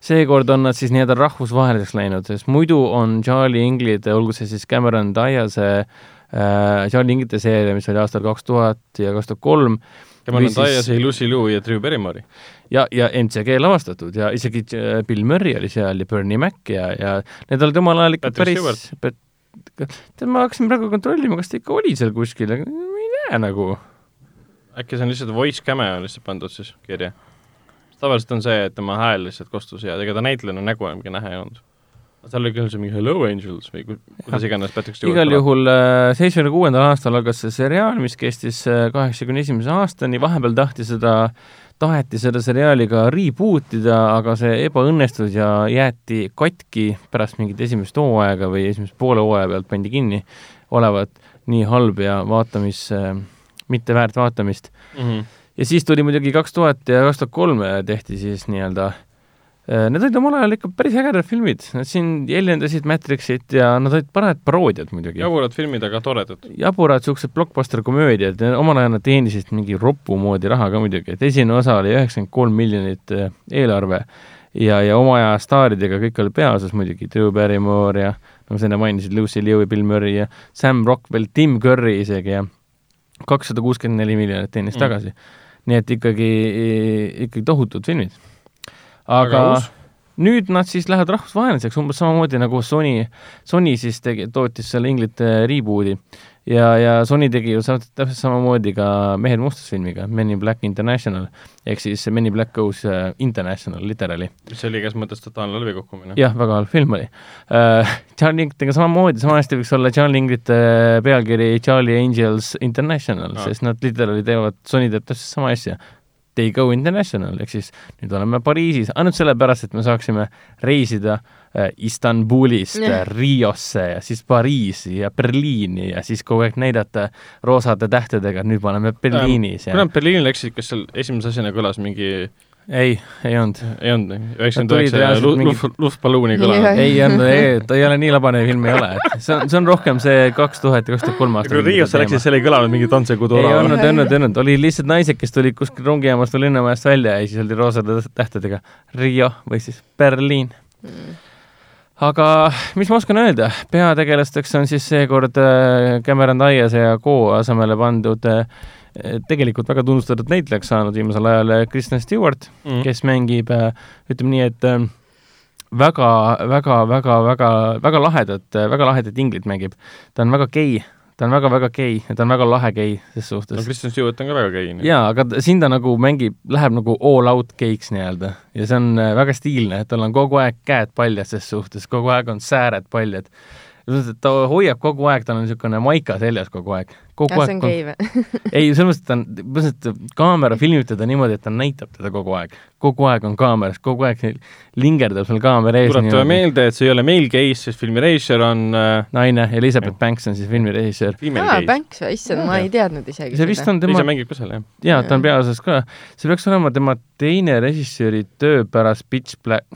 seekord on nad siis nii-öelda rahvusvaheliseks läinud, sest muidu on Charlie Inglid, olgu see siis Cameron Diase äh, Charlie Inglite seeria, mis oli aastal kaks tuhat ja kaks tuhat kolm tema Või on siis- Lucy Liu ja Drew Barrymore. ja, ja MCG lavastatud ja isegi äh, Bill Murray oli seal ja Bernie Mac ja, ja need olid omal ajal ikka päris, tead, ma hakkasin praegu kontrollima, kas ta ikka oli seal kuskil, aga ma ei näe nagu äkki see on lihtsalt voice cameo lihtsalt pandud siis kirja? tavaliselt on see, et tema hääl lihtsalt kostus ja ega ta näitlejana nägu enam näha ei olnud. Seal oli küll see mingi Hello Angels või ku- kuidas iganes Patrick Stewart igal juhul äh, seitsmekümne kuuendal aastal algas see seriaal, mis kestis äh, kaheksakümne esimese aastani, vahepeal tahti seda, taheti seda seriaali ka reboot ida, aga see ebaõnnestus ja jäeti katki pärast mingit esimest hooaega või esimest poole hooaja pealt pandi kinni, olevat nii halb ja vaatamis, mitte väärt vaatamist. mm. -hmm. ja siis tuli muidugi kaks tuhat ja kaks tuhat kolm tehti siis nii-öelda Äh, Need olid omal ajal ikka päris ägedad filmid, nad siin jäljendasid Matrixit ja nad olid parajad paroodiad muidugi. jaburad filmid, aga toredad. jaburad niisugused blockbuster komöödiad, omal ajal nad teenisid mingi ropu moodi raha ka muidugi, et esimene osa oli üheksakümmend kolm miljonit äh, eelarve ja, ja oma aja staaridega kõik oli peaosas muidugi, Drew Barrymore ja nagu sa enne mainisid, Lucy Liu ja Bill Murray ja Sam Rockwell, Tim Curry isegi ja kakssada kuuskümmend neli miljonit teenis mm. tagasi. nii et ikkagi, ikkagi tohutud filmid. Aga uus. nüüd nad siis lähevad rahvusvaheliseks, umbes samamoodi nagu Sony, Sony siis tegi, tootis selle inglite reboot'i ja, ja Sony tegi ju täpselt samamoodi ka Mehed mustas filmiga, Men in Black International, ehk siis Men in Black Goes uh, International, literaali. mis oli igas mõttes totaalne läbikukkumine. jah, väga halb film oli uh,. John Lingritega samamoodi, sama hästi võiks olla John Lingrite pealkiri Charlie Angels International no., sest nad literaali teevad, Sony teeb täpselt sama asja. They go international, ehk siis nüüd oleme Pariisis, ainult sellepärast, et me saaksime reisida äh, Istanbulist. Riosse ja siis Pariisi ja Berliini ja siis kogu aeg näidata roosade tähtedega, et nüüd me oleme Berliinis kui ja nad Berliini läksid, kas seal esimese asjana kõlas mingi, ei, ei olnud. Ei olnud, üheksakümmend üheksa luftballuuni kõla. Ei olnud, ei, ta ei ole nii labane film ei ole, et see on, see on rohkem see kaks tuhat ja kaks tuhat kolm aastat. kui Riosse läksid, seal ei kõlanud mingi Tantsekodu ei orav. olnud, ei olnud, ei olnud, olid lihtsalt naised, kes tulid kuskil rongijaamast või linnamajast välja ja siis oldi roosade tähtedega. Rio või siis Berliin. aga mis ma oskan öelda, peategelasteks on siis seekord äh, Cameron Diaz ja Co asemele pandud äh, tegelikult väga tunnustatud näitlejaks saanud viimasel ajal äh, Kristen Stewart mm. kes mängib, ütleme nii, et väga, väga, väga, väga, väga lahedat, väga lahedat inglit mängib. ta on väga gei, ta on väga-väga gei ja ta on väga lahe gei ses no suhtes. Kristen Stewart on ka väga gei. jaa, aga siin ta nagu mängib, läheb nagu all out geiks nii-öelda ja see on väga stiilne, tal on kogu aeg käed paljad ses suhtes, kogu aeg on sääred paljad. Ta hoiab kogu aeg, tal on niisugune maika seljas kogu aeg. kogu kas see aeg on gei või? [LAUGHS] ei, selles mõttes, et ta on, põhimõtteliselt kaamera filmib teda niimoodi, et ta näitab teda kogu aeg. kogu aeg on kaameras, kogu aeg lingerdab seal kaamera ees. tuletame meelde, et see ei ole male gaze, sest filmi režissöör on äh, naine, Elizabeth Banks on siis filmi režissöör. aa. Banks või, issand, ma ei teadnud isegi see vist on ise tema, mängib ka seal, jah. jaa, ta on peaosas ka. see peaks olema tema teine režissööri töö pärast Pitch Black,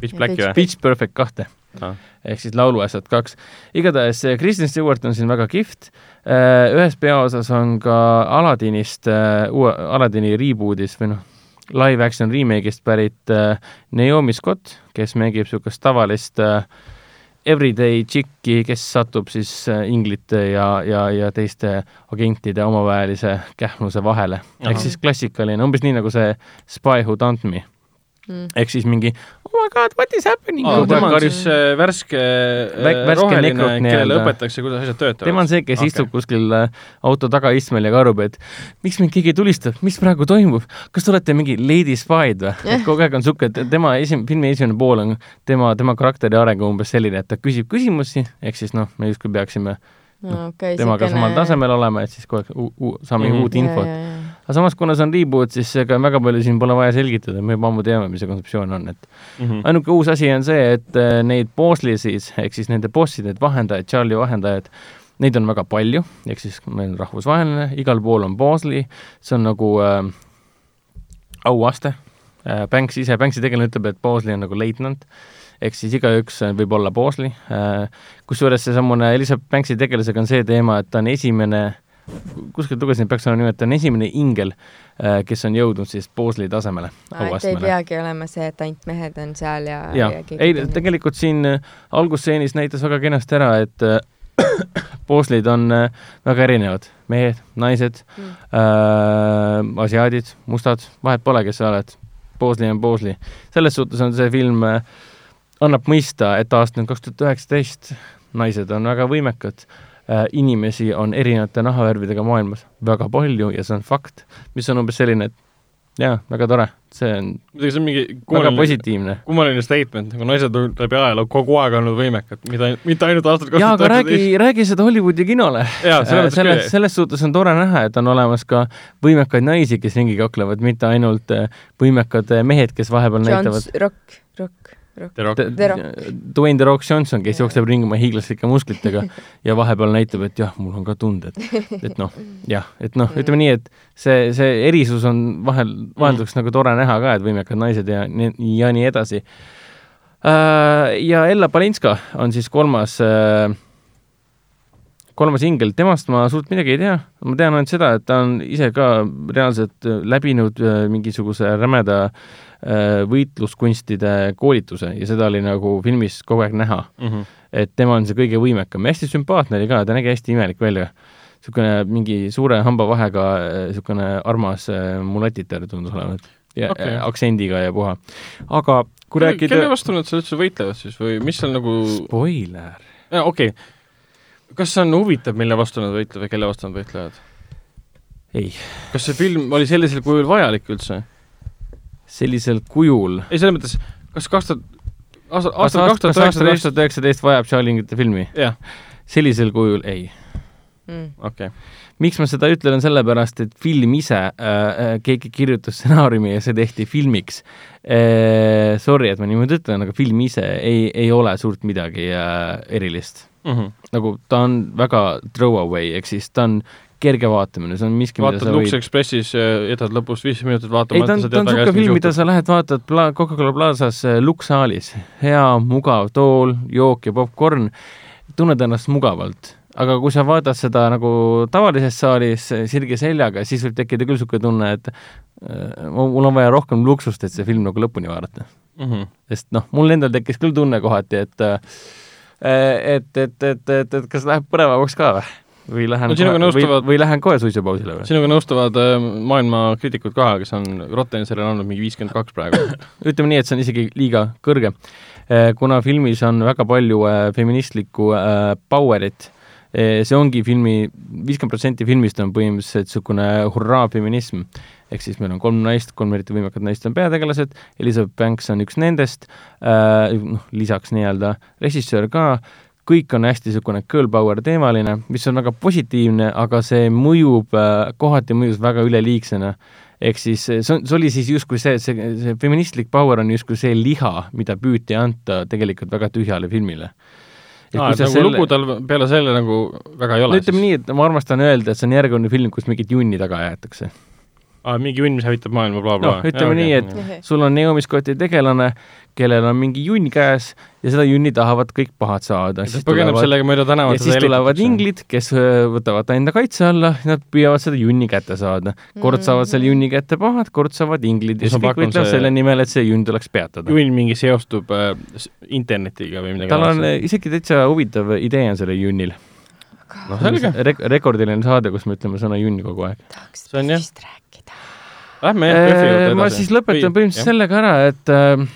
Pitch Blacki või? Pitch Perfect kahte Ah. Ehk siis Lauluasjad kaks. igatahes see Kristen Stewart on siin väga kihvt. ühes peaosas on ka Aladinist, uue Aladini reboot'is või noh, live action remake'ist pärit Naomi Scott, kes mängib niisugust tavalist everyday chicki, kes satub siis inglite ja, ja, ja teiste agentide omavahelise kähmluse vahele. ehk siis klassikaline, umbes nii nagu see Spy Who Dumped Me Mm. ehk siis mingi oh my god, what is happening kogu tema on siis äh, värske äh, värske roheline, kellele õpetatakse, kuidas asjad töötavad. tema on see, kes okay. istub kuskil äh, auto tagaistmel ja karjub, et miks mind keegi tulistab, mis praegu toimub, kas te olete mingi lady spy'd või? et kogu aeg on sihuke, et tema esim-, filmi esimene pool on tema, tema karakteri areng on umbes selline, et ta küsib küsimusi, ehk siis noh, me justkui peaksime no, okay, temaga samal tasemel olema, et siis kogu aeg saame mm -hmm. uut infot. Aga samas, kuna see on reboot, siis ega väga palju siin pole vaja selgitada, me juba ammu teame, mis see kontseptsioon on, et Mhm. ainuke uus asi on see, et äh, neid bosslisid ehk siis nende bossid, need vahendajad, Charlie vahendajad, neid on väga palju, ehk siis meil on rahvusvaheline, igal pool on bossli, see on nagu äh, auaste äh,. Banks ise, Banksi tegelane ütleb, et bossli on nagu leitnant, ehk siis igaüks äh, võib olla bossli äh,. kusjuures seesamune Elizabeth Banksi tegelasega on see teema, et ta on esimene kuskilt lugesin, peaks olema nimelt, ta on esimene ingel, kes on jõudnud siis Bosley tasemele, et ei peagi olema see, et ainult mehed on seal ja, jaa, ei tegelikult siin äh, algusstseenis näitas väga kenasti ära, et äh, [COUGHS] Bosley'd on äh, väga erinevad, mehed, naised Mm. äh,, asiaadid, mustad, vahet pole, kes sa oled. Bosley on Bosley. selles suhtes on see film äh, annab mõista, et aasta on kaks tuhat üheksateist, naised on väga võimekad äh,, inimesi on erinevate nahavärvidega maailmas väga palju ja see on fakt, mis on umbes selline, et jaa, väga tore, see on muidugi see on mingi väga kummaline, positiivne. kummaline statement, nagu naised on läbi ajaloo kogu aeg olnud võimekad, mida, mitte ainult aastal jaa, aga räägi, räägi seda Hollywoodi kinole. selles mõttes selles, selles suhtes on tore näha, et on olemas ka võimekaid naisi, kes ringi kaklevad, mitte ainult äh, võimekad äh, mehed, kes vahepeal John näitavad. Rock. The Rock. Dwayne The Rock Johnson, kes jookseb ringi oma hiiglaslike musklitega [LAUGHS] ja vahepeal näitab, et jah, mul on ka tunded. et noh, jah, et noh, ütleme nii, et see, see erisus on vahel, vahelduseks nagu tore näha ka, et võimekad naised ja nii, ja nii edasi. Ja Ella Palinska on siis kolmas äh, kolmas ingel, temast ma suurt midagi ei tea, ma tean ainult seda, et ta on ise ka reaalselt äh, läbinud äh, mingisuguse rämeda äh, võitluskunstide koolituse ja seda oli nagu filmis kogu aeg näha mm. -hmm. et tema on see kõige võimekam, hästi sümpaatne oli ka, ta nägi hästi imelik välja. niisugune mingi suure hambavahega niisugune armas mulatitar tundus olevat ja okay. aktsendiga ja puha. aga kui rääkida kelle vastu nad seal üldse võitlevad siis või mis seal nagu spoiler okei okay., kas see on huvitav, mille vastu nad võitlevad kelle vastu nad võitlevad? ei. kas see film oli sellisel kujul vajalik üldse? sellisel kujul? ei, selles mõttes, kas kaks tuhat, aasta, aastal kaks tuhat üheksateist, kaks tuhat üheksateist vajab Charlingite filmi? jah. sellisel kujul ei mm.. okei okay. miks ma seda ütlen, on sellepärast, et film ise äh,, keegi kirjutas stsenaariumi ja see tehti filmiks äh,. Sorry, et ma niimoodi ütlen, aga film ise ei, ei ole suurt midagi äh, erilist mm. -hmm. nagu ta on väga throwaway, ehk siis ta on kerge vaatamine, see on miski, vaatad Lux võid... Expressis, jätad lõpus viis minutit vaatama. ei, ta on, ta on niisugune film, mida sa lähed vaatad pla-, Coca-Cola Plazas äh, Lux saalis. hea, mugav tool, jook ja popkorn, tunned ennast mugavalt aga kui sa vaatad seda nagu tavalises saalis sirge seljaga, siis võib tekkida küll niisugune tunne, et äh, mul on vaja rohkem luksust, et see film nagu lõpuni vaadata mm. -hmm. sest noh, mul endal tekkis küll tunne kohati, et äh, et, et, et, et, et kas läheb põnevamaks ka või? või lähen no, kohe, nõustuvad, või, või lähen kohe suitsupausile või? sinuga nõustuvad äh, maailma kriitikud ka, kes on Rottenserile andnud mingi viiskümmend kaks praegu. [COUGHS] ütleme nii, et see on isegi liiga kõrge. kuna filmis on väga palju äh, feministlikku äh, power'it äh,, Eh, see ongi filmi, viiskümmend protsenti filmist on põhimõtteliselt niisugune hurraa feminism. Ehk siis meil on kolm naist, kolm eriti võimekat naist on peategelased, Elizabeth Banks on üks nendest. Äh,, noh, lisaks nii-öelda režissöör ka, kõik on hästi niisugune girl power teemaline, mis on väga positiivne, aga see mõjub äh,, kohati mõjus väga üleliigsena. Ehk siis see on, see oli siis justkui see, see, see feministlik power on justkui see liha, mida püüti anda tegelikult väga tühjale filmile. Aa, et nagu selle... lugu tal peale selle nagu väga ei ole no ütleme nii, et ma armastan öelda, et see on järjekordne film, kus mingit junni taga aetakse. Aa, mingi junn, mis hävitab maailma bla,, blablabla. noh, ütleme ja, nii, et okay. sul on Naomi Scotti tegelane, kellel on mingi junn käes ja seda junni tahavad kõik pahad saada. ta põgeneb sellega mööda tänavat. ja siis tulevad inglid, kes võtavad ta enda kaitse alla, nad püüavad seda junni kätte saada. kord mm. saavad selle junni kätte pahad, kord saavad inglid ja siis kõik võitlevad see... selle nimel, et see junn tuleks peatada. junn mingi seostub äh, internetiga või midagi tal on äh, isegi täitsa huvitav idee on sellel junnil. No selge Rek. rekordiline saade, kus me ütleme sõna junn kogu aeg. tahaks vist rääkida. Lähme jah, PÖFFi juurde edasi. ma siis lõpetan põhimõtteliselt sellega ära, et äh,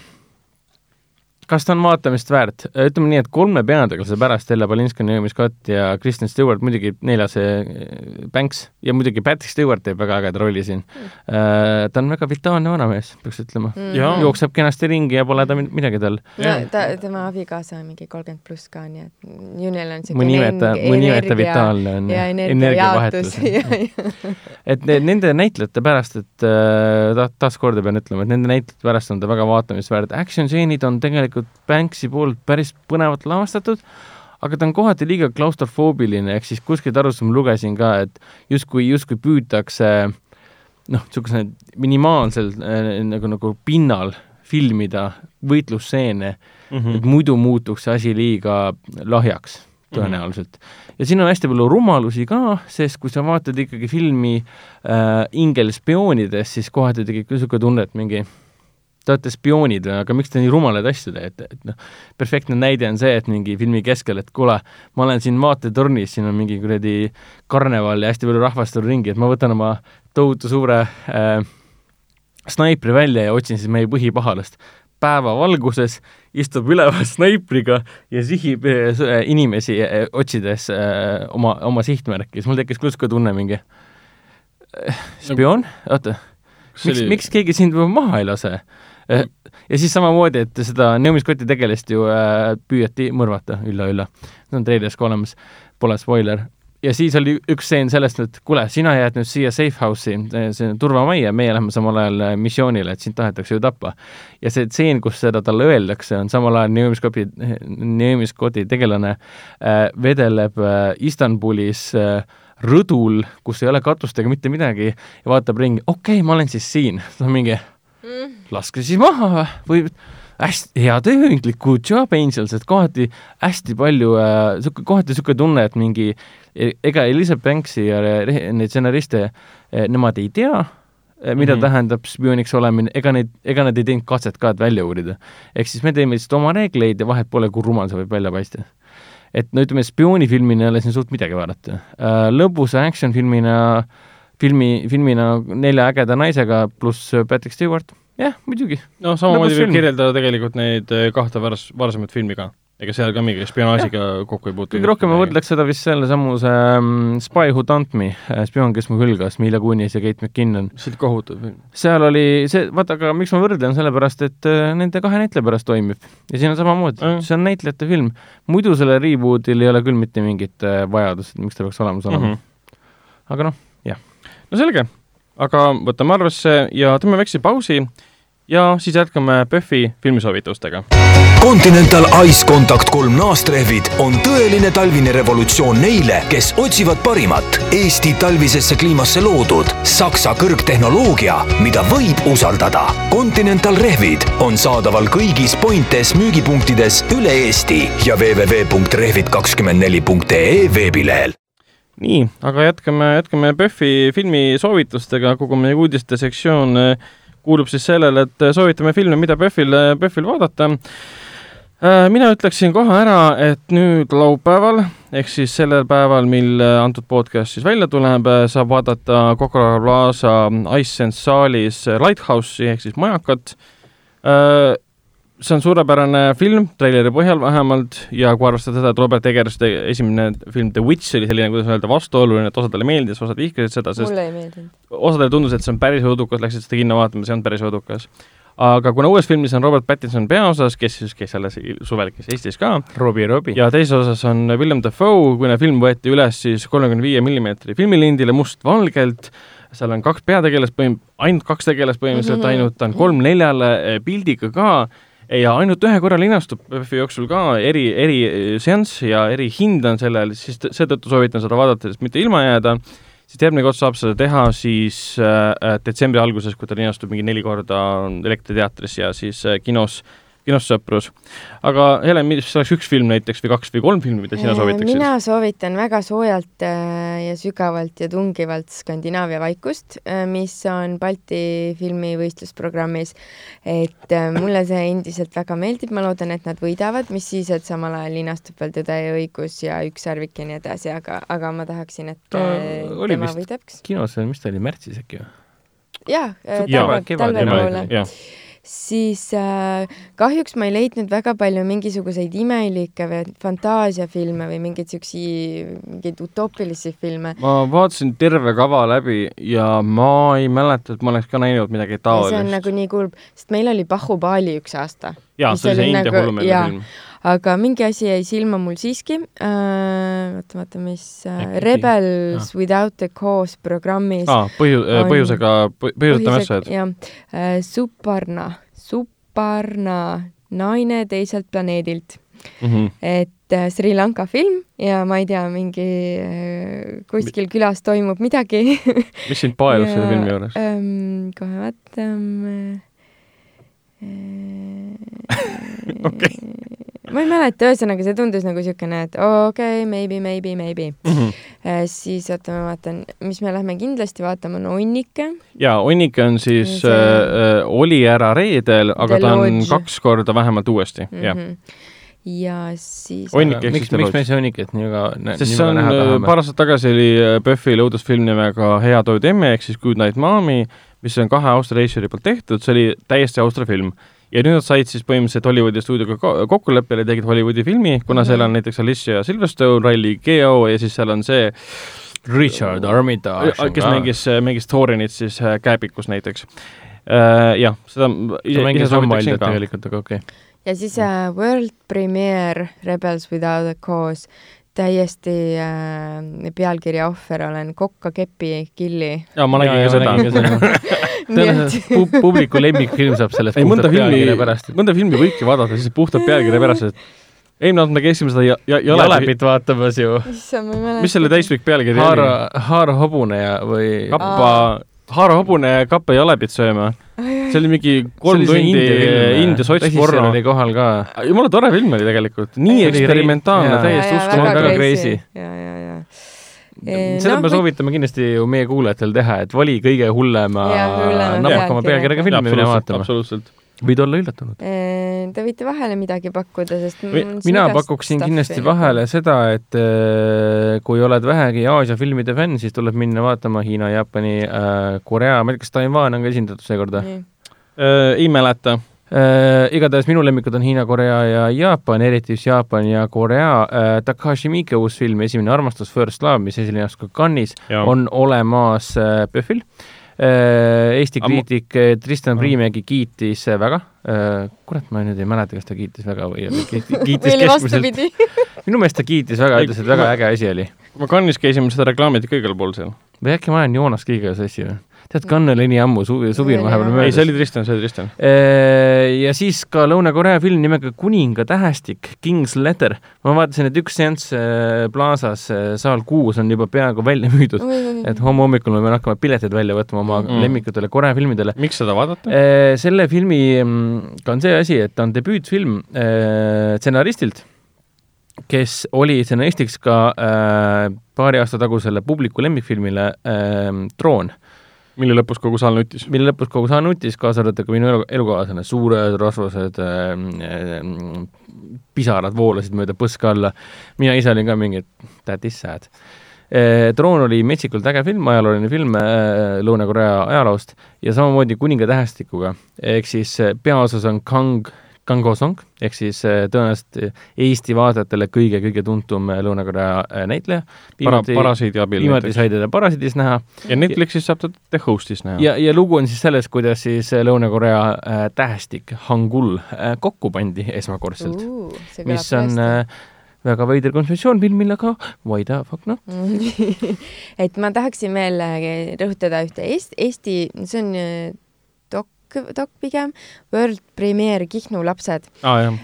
kas ta on vaatamist väärt? ütleme nii, et kolme peategelase pärast, Elle Balinski, Naomi Scott ja Kristen Stewart, muidugi neljas Banks ja muidugi Patrick Stewart teeb väga ägeda rolli siin. Mm.. ta on väga vitaalne vanamees, peaks ütlema. Mm.. jookseb kenasti ringi ja pole ta midagi tal. no ta, tema abikaasa on mingi kolmkümmend pluss ka, nii et Junil on niisugune mõni imeta, mõni imeta vitaalne on ja energiavahetus. [LAUGHS] et nende näitlejate pärast, et äh, ta, taaskord pean ütlema, et nende näitlejate pärast on ta väga vaatamist väärt, action stseenid on tegelikult tegelikult Banksi poolt päris põnevalt lavastatud, aga ta on kohati liiga klaustrofoobiline, ehk siis kuskilt arvust ma lugesin ka, et justkui, justkui püütakse noh, niisuguse minimaalsel äh, nagu, nagu pinnal filmida võitlusseene mm, -hmm. et muidu muutuks see asi liiga lahjaks tõenäoliselt mm. -hmm. ja siin on hästi palju rumalusi ka, sest kui sa vaatad ikkagi filmi äh, ingel-spioonidest, siis kohati tekib küll niisugune tunne, et mingi te olete spioonid, aga miks te nii rumalaid asju teete, et noh, perfektne näide on see, et mingi filmi keskel, et kuule, ma olen siin vaatetornis, siin on mingi kuradi karneval ja hästi palju rahvast tuleb ringi, et ma võtan oma tohutu suure äh, snaipri välja ja otsin siis meie põhipahalast. päevavalguses istub üleval snaipriga ja sihib äh, inimesi äh, otsides äh, oma, oma sihtmärki, siis mul tekkis küll niisugune tunne mingi äh, spioon, oota, miks, miks keegi sind maha ei lase? Äh, ja siis samamoodi, et seda Naomi Scotti tegelast ju äh, püüati mõrvata, ülla-ülla. see on treilis ka olemas, pole spoiler. ja siis oli üks stseen sellest, et kuule, sina jääd nüüd siia safe house'i, see turvamajja, meie läheme samal ajal äh, missioonile, et sind tahetakse ju tappa. ja see tseen, kus seda talle öeldakse, on samal ajal Naomi Scotti tegelane äh, vedeleb äh, Istanbulis äh, rõdul, kus ei ole katust ega mitte midagi ja vaatab ringi, okei okay,, ma olen siis siin. [LAUGHS] ta on mingi mm., laske siis maha või hästi hea tööünglik, good job, Angels, et kohati hästi palju äh,, sihuke, kohati niisugune tunne, et mingi e-, ega Elizabeth Banksi ja neid stsenariste eh, nemad ei tea, mida mm -hmm. tähendab spiooniks olemine, ega neid, ega nad ei teinud katset ka, et välja uurida. ehk siis me teeme lihtsalt oma reegleid ja vahet pole, kui rumal see võib välja paista. et no ütleme, spioonifilmina ei ole siin suurt midagi vaadata lõbusa action-filmina, filmi, filmina nelja ägeda naisega pluss Patrick Stewart, jah, muidugi. no samamoodi võib kirjeldada tegelikult neid eh, kahte varas-, varasemat filmi ka ega seal ka mingi spionaažiga kokku ei puutu? kõige rohkem ma võrdleks seda vist selle samuse um, Spy Who Dumped Me, äh, spioon, kes mu hülgas, Mila Kunis ja Kate McKinnon. see oli kohutav film. seal oli see, vaata, aga miks ma võrdlen, sellepärast et uh, nende kahe näitleja pärast toimib. ja siin on samamoodi mm., see on näitlejate film. muidu sellel reboot'il ei ole küll mitte mingit uh, vajadust, miks ta peaks olemas olema mm. -hmm. aga noh. No selge, aga võtame arvesse ja teeme väikse pausi ja siis jätkame PÖFFi filmisoovitustega. Continental Ice Contact kolm naastrehvid on tõeline talvine revolutsioon neile, kes otsivad parimat Eesti talvisesse kliimasse loodud Saksa kõrgtehnoloogia, mida võib usaldada. Continental rehvid on saadaval kõigis Pointes müügipunktides üle Eesti ja www.rehvid24.ee veebilehel nii, aga jätkame, jätkame PÖFFi filmisoovitustega, kogu meie uudiste sektsioon kuulub siis sellele, et soovitame filme, mida PÖFFil, PÖFFil vaadata. Äh, mina ütleksin kohe ära, et nüüd laupäeval ehk siis sellel päeval, mil antud podcast siis välja tuleb, saab vaadata Coca-Cola Plaza Ice Sense saalis Lighthouse'i ehk siis majakat see on suurepärane film, treileri põhjal vähemalt, ja kui arvestada seda, et Robert Eggerste esimene film The Witch oli selline, kuidas öelda, vastuoluline, et osadele meeldis, osad vihkasid seda, sest mulle ei meeldinud. osadele tundus, et see on päris õudukas, läksid seda kinno vaatama, see on päris õudukas. aga kuna uues filmis on Robert Pattinson peaosas, kes siis, kes alles suvel käis Eestis ka, Robbie Robbie. ja teises osas on William Dafoe, kuna film võeti üles siis kolmekümne viie millimeetri filmilindile mustvalgelt, seal on kaks peategelast põhim-, ainult kaks tegelast põhimõtteliselt -hmm. ainult, ta on kolm neljale pildiga ka ja ainult ühe korra linastub PÖFFi jooksul ka eri, eri seanss ja eri hind on sellel, siis seetõttu soovitan seda vaadata, sest mitte ilma jääda, siis järgmine kord saab seda teha siis äh, detsembri alguses, kui ta linastub mingi neli korda Elektriteatris ja siis äh, kinos. äh, kinos sõprus. aga Helen, mis oleks üks film näiteks või kaks või kolm filmi, mida sina soovitaksid? mina soovitan väga soojalt äh, ja sügavalt ja tungivalt Skandinaavia vaikust, äh, mis on Balti filmivõistlusprogrammis. et äh, mulle see endiselt väga meeldib, ma loodan, et nad võidavad, mis siis, et samal ajal linastub veel Tõde ja õigus ja Üks särvik ja nii edasi, aga, aga ma tahaksin, et ta tema võidaks. kinos, mis ta oli, märtsis äkki või? jaa, talve, talve poole siis äh, kahjuks ma ei leidnud väga palju mingisuguseid imelikke või fantaasiafilme või mingeid siuksi, mingeid utoopilisi filme. ma vaatasin terve kava läbi ja ma ei mäleta, et ma oleks ka näinud midagi taolist. see on nagu nii kurb, sest meil oli Bahubali üks aasta. jaa, see oli see India nagu, hullumeelne film aga mingi asi jäi silma mul siiski äh,, vaata, vaata, mis äh, Rebels ah. Without a Cause programmis ah, põhju- äh, põhjusega, põhjuseta mässajad. jah äh,, Suparna, Suparna, naine teiselt planeedilt mm. -hmm. et äh, Sri Lanka film ja ma ei tea, mingi äh, kuskil külas toimub midagi [LAUGHS] mis sind paelus selle filmi juures ähm,? kohe vaatame [LAUGHS] äh, okay ma ei mäleta, ühesõnaga see tundus nagu niisugune, et okei okay,, maybe, maybe, maybe mm. -hmm. siis oota, ma vaatan, mis me lähme kindlasti vaatama, on Onnike. jaa, Onnike on siis see... äh,, oli ära reedel, aga The ta on Lodge. kaks korda vähemalt uuesti mm, -hmm. jah ja siis Onnike miks, miks me see Onniket nii väga sest see on, äh, paar aastat tagasi oli PÖFFil äh, õudusfilm nimega Hea toid emme ehk siis Good Night Mommy, mis on kahe Austria režissööri poolt tehtud, see oli täiesti Austria film ja nüüd nad said siis põhimõtteliselt Hollywoodi stuudioga kokkuleppele, tegid Hollywoodi filmi, kuna mm -hmm. seal on näiteks Alicia Silverstone, Riley Keough ja siis seal on see Richard Armitage, kes mängis, mängis Thorinit siis äh, Kääpikus näiteks jah, seda ise, ise soovitaksin ka. tegelikult, aga okei okay. ja siis uh, World Premiere Rebels Without a Cause täiesti äh, pealkirja ohver olen Kokka-kepi killi. jaa, ma nägin ka seda. [LAUGHS] tõenäoliselt pu- publiku lemmikfilm saab sellest ei, mõnda puhtalt filmi pealkirja pärast,. mõnda filmi võibki vaadata siis puhtalt pealkirja pärast, et eelmine aasta me käisime seda ja, ja, jalepi, Jalepit vaatamas ju. mis selle täispikk pealkiri oli?, Haaro hobune ja, või kappa, Haaro hobune ja kappa jalepit sööma. see oli mingi kolm tundi India sotsporno oli. kohal ka. jumala tore film oli tegelikult, nii eksperimentaalne täiesti uskumatu, uskumatu. väga crazy. Seda me soovitame kindlasti ju meie kuulajatel teha, et vali kõige hullema napakama pealkirjaga. filmi minna vaatama. absoluutselt. võid olla üllatunud. Te võite vahele midagi pakkuda, sest mina pakuksin stuffi kindlasti nagu. vahele seda, et äh, kui oled vähegi Aasia filmide fänn, siis tuleb minna vaatama Hiina, Jaapani äh,, Korea, ma ei tea, kas Taiwan on ka esindatud seekord või? Nii. ei mäleta. Äh, igatahes minu lemmikud on Hiina, Korea ja Jaapan, eriti just Jaapan ja Korea äh,. Takashi Miike uus film Esimene armastus, First Love, mis esines ka Cannes'is, on olemas äh, PÖFFil äh,. Eesti kriitik äh, Tristan. Priimägi kiitis äh, väga äh,. kurat, ma nüüd ei mäleta, kas ta kiitis väga või [LAUGHS] kiitis oli keskmiselt. [LAUGHS] minu meelest ta kiitis väga, ütles, et väga äge asi oli. ma Cannes'is käisime, seda reklaamiti ka igal pool seal. või äkki ma olen Joonas Kiiga sassi või? tead, Cannes oli nii ammu, suvi, suvi on vahepeal ei, see möödas. oli Tristan, see oli Tristan. ja siis ka Lõuna-Korea film nimega Kuninga tähestik, King's Letter. ma vaatasin, et üks seanss äh, Plaza's äh, saal kuus on juba peaaegu välja müüdud. et homme hommikul ma pean hakkama pileteid välja võtma oma Mm. mm. lemmikutele Korea filmidele. miks seda vaadata? selle filmi mm, ka on see asi, et ta on debüütfilm äh, stsenaristilt, kes oli stsenaristiks ka äh, paari aasta tagusele publiku lemmikfilmile äh, Troon, mille lõpus kogu saal nutis. mille lõpus kogu saal nutis, kaasa arvatud ka minu elu, elukaaslane, suured rasvased äh, äh, pisarad voolasid mööda põska alla. mina ise olin ka mingi, et that is sad. Troon oli metsikult äge film, ajalooline film äh, Lõuna-Korea ajaloost ja samamoodi Kuninga tähestikuga, ehk siis äh, peaosas on Kang, Kang Ho-song ehk siis äh, tõenäoliselt Eesti vaatajatele kõige-kõige tuntum äh, Lõuna-Korea näitleja. para-, parasiidi abil viimati sai teda Parasiidis näha ja Netflixis saab ta The Host'is näha. ja, ja lugu on siis selles, kuidas siis Lõuna-Korea äh, tähestik Hangul äh, kokku pandi esmakordselt, mis on äh, väga veider kontseptsioon filmil, aga why the fuck not? [LAUGHS] et ma tahaksin veel rõhutada ühte Eest-, Eesti, see on dok, dok pigem, World Premiere Kihnu lapsed.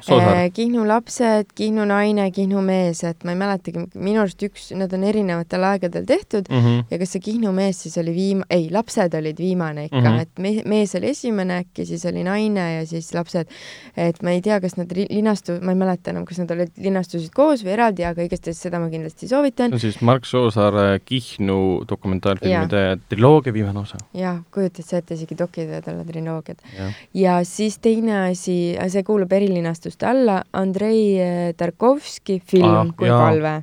Soosaar. Kihnu lapsed, Kihnu naine, Kihnu mees, et ma ei mäletagi, minu arust üks, need on erinevatel aegadel tehtud Mhm. ja kas see Kihnu mees siis oli viim-, ei, lapsed olid viimane ikka mm. -hmm. et me, mees oli esimene äkki, siis oli naine ja siis lapsed. et ma ei tea, kas nad linastu-, ma ei mäleta enam, kas nad olid, linastusid koos või eraldi, aga igastahes seda ma kindlasti soovitan on siis Mark Soosaare Kihnu dokumentaalfilmide triloogia viimane osa. jah, kujutad sa ette, isegi dokid võivad olla triloogiad. jah, ja siis teine asi, see kuulub erilinastuste alla, Andrei eh, Tarkovski film ah, Kui jaa. palve.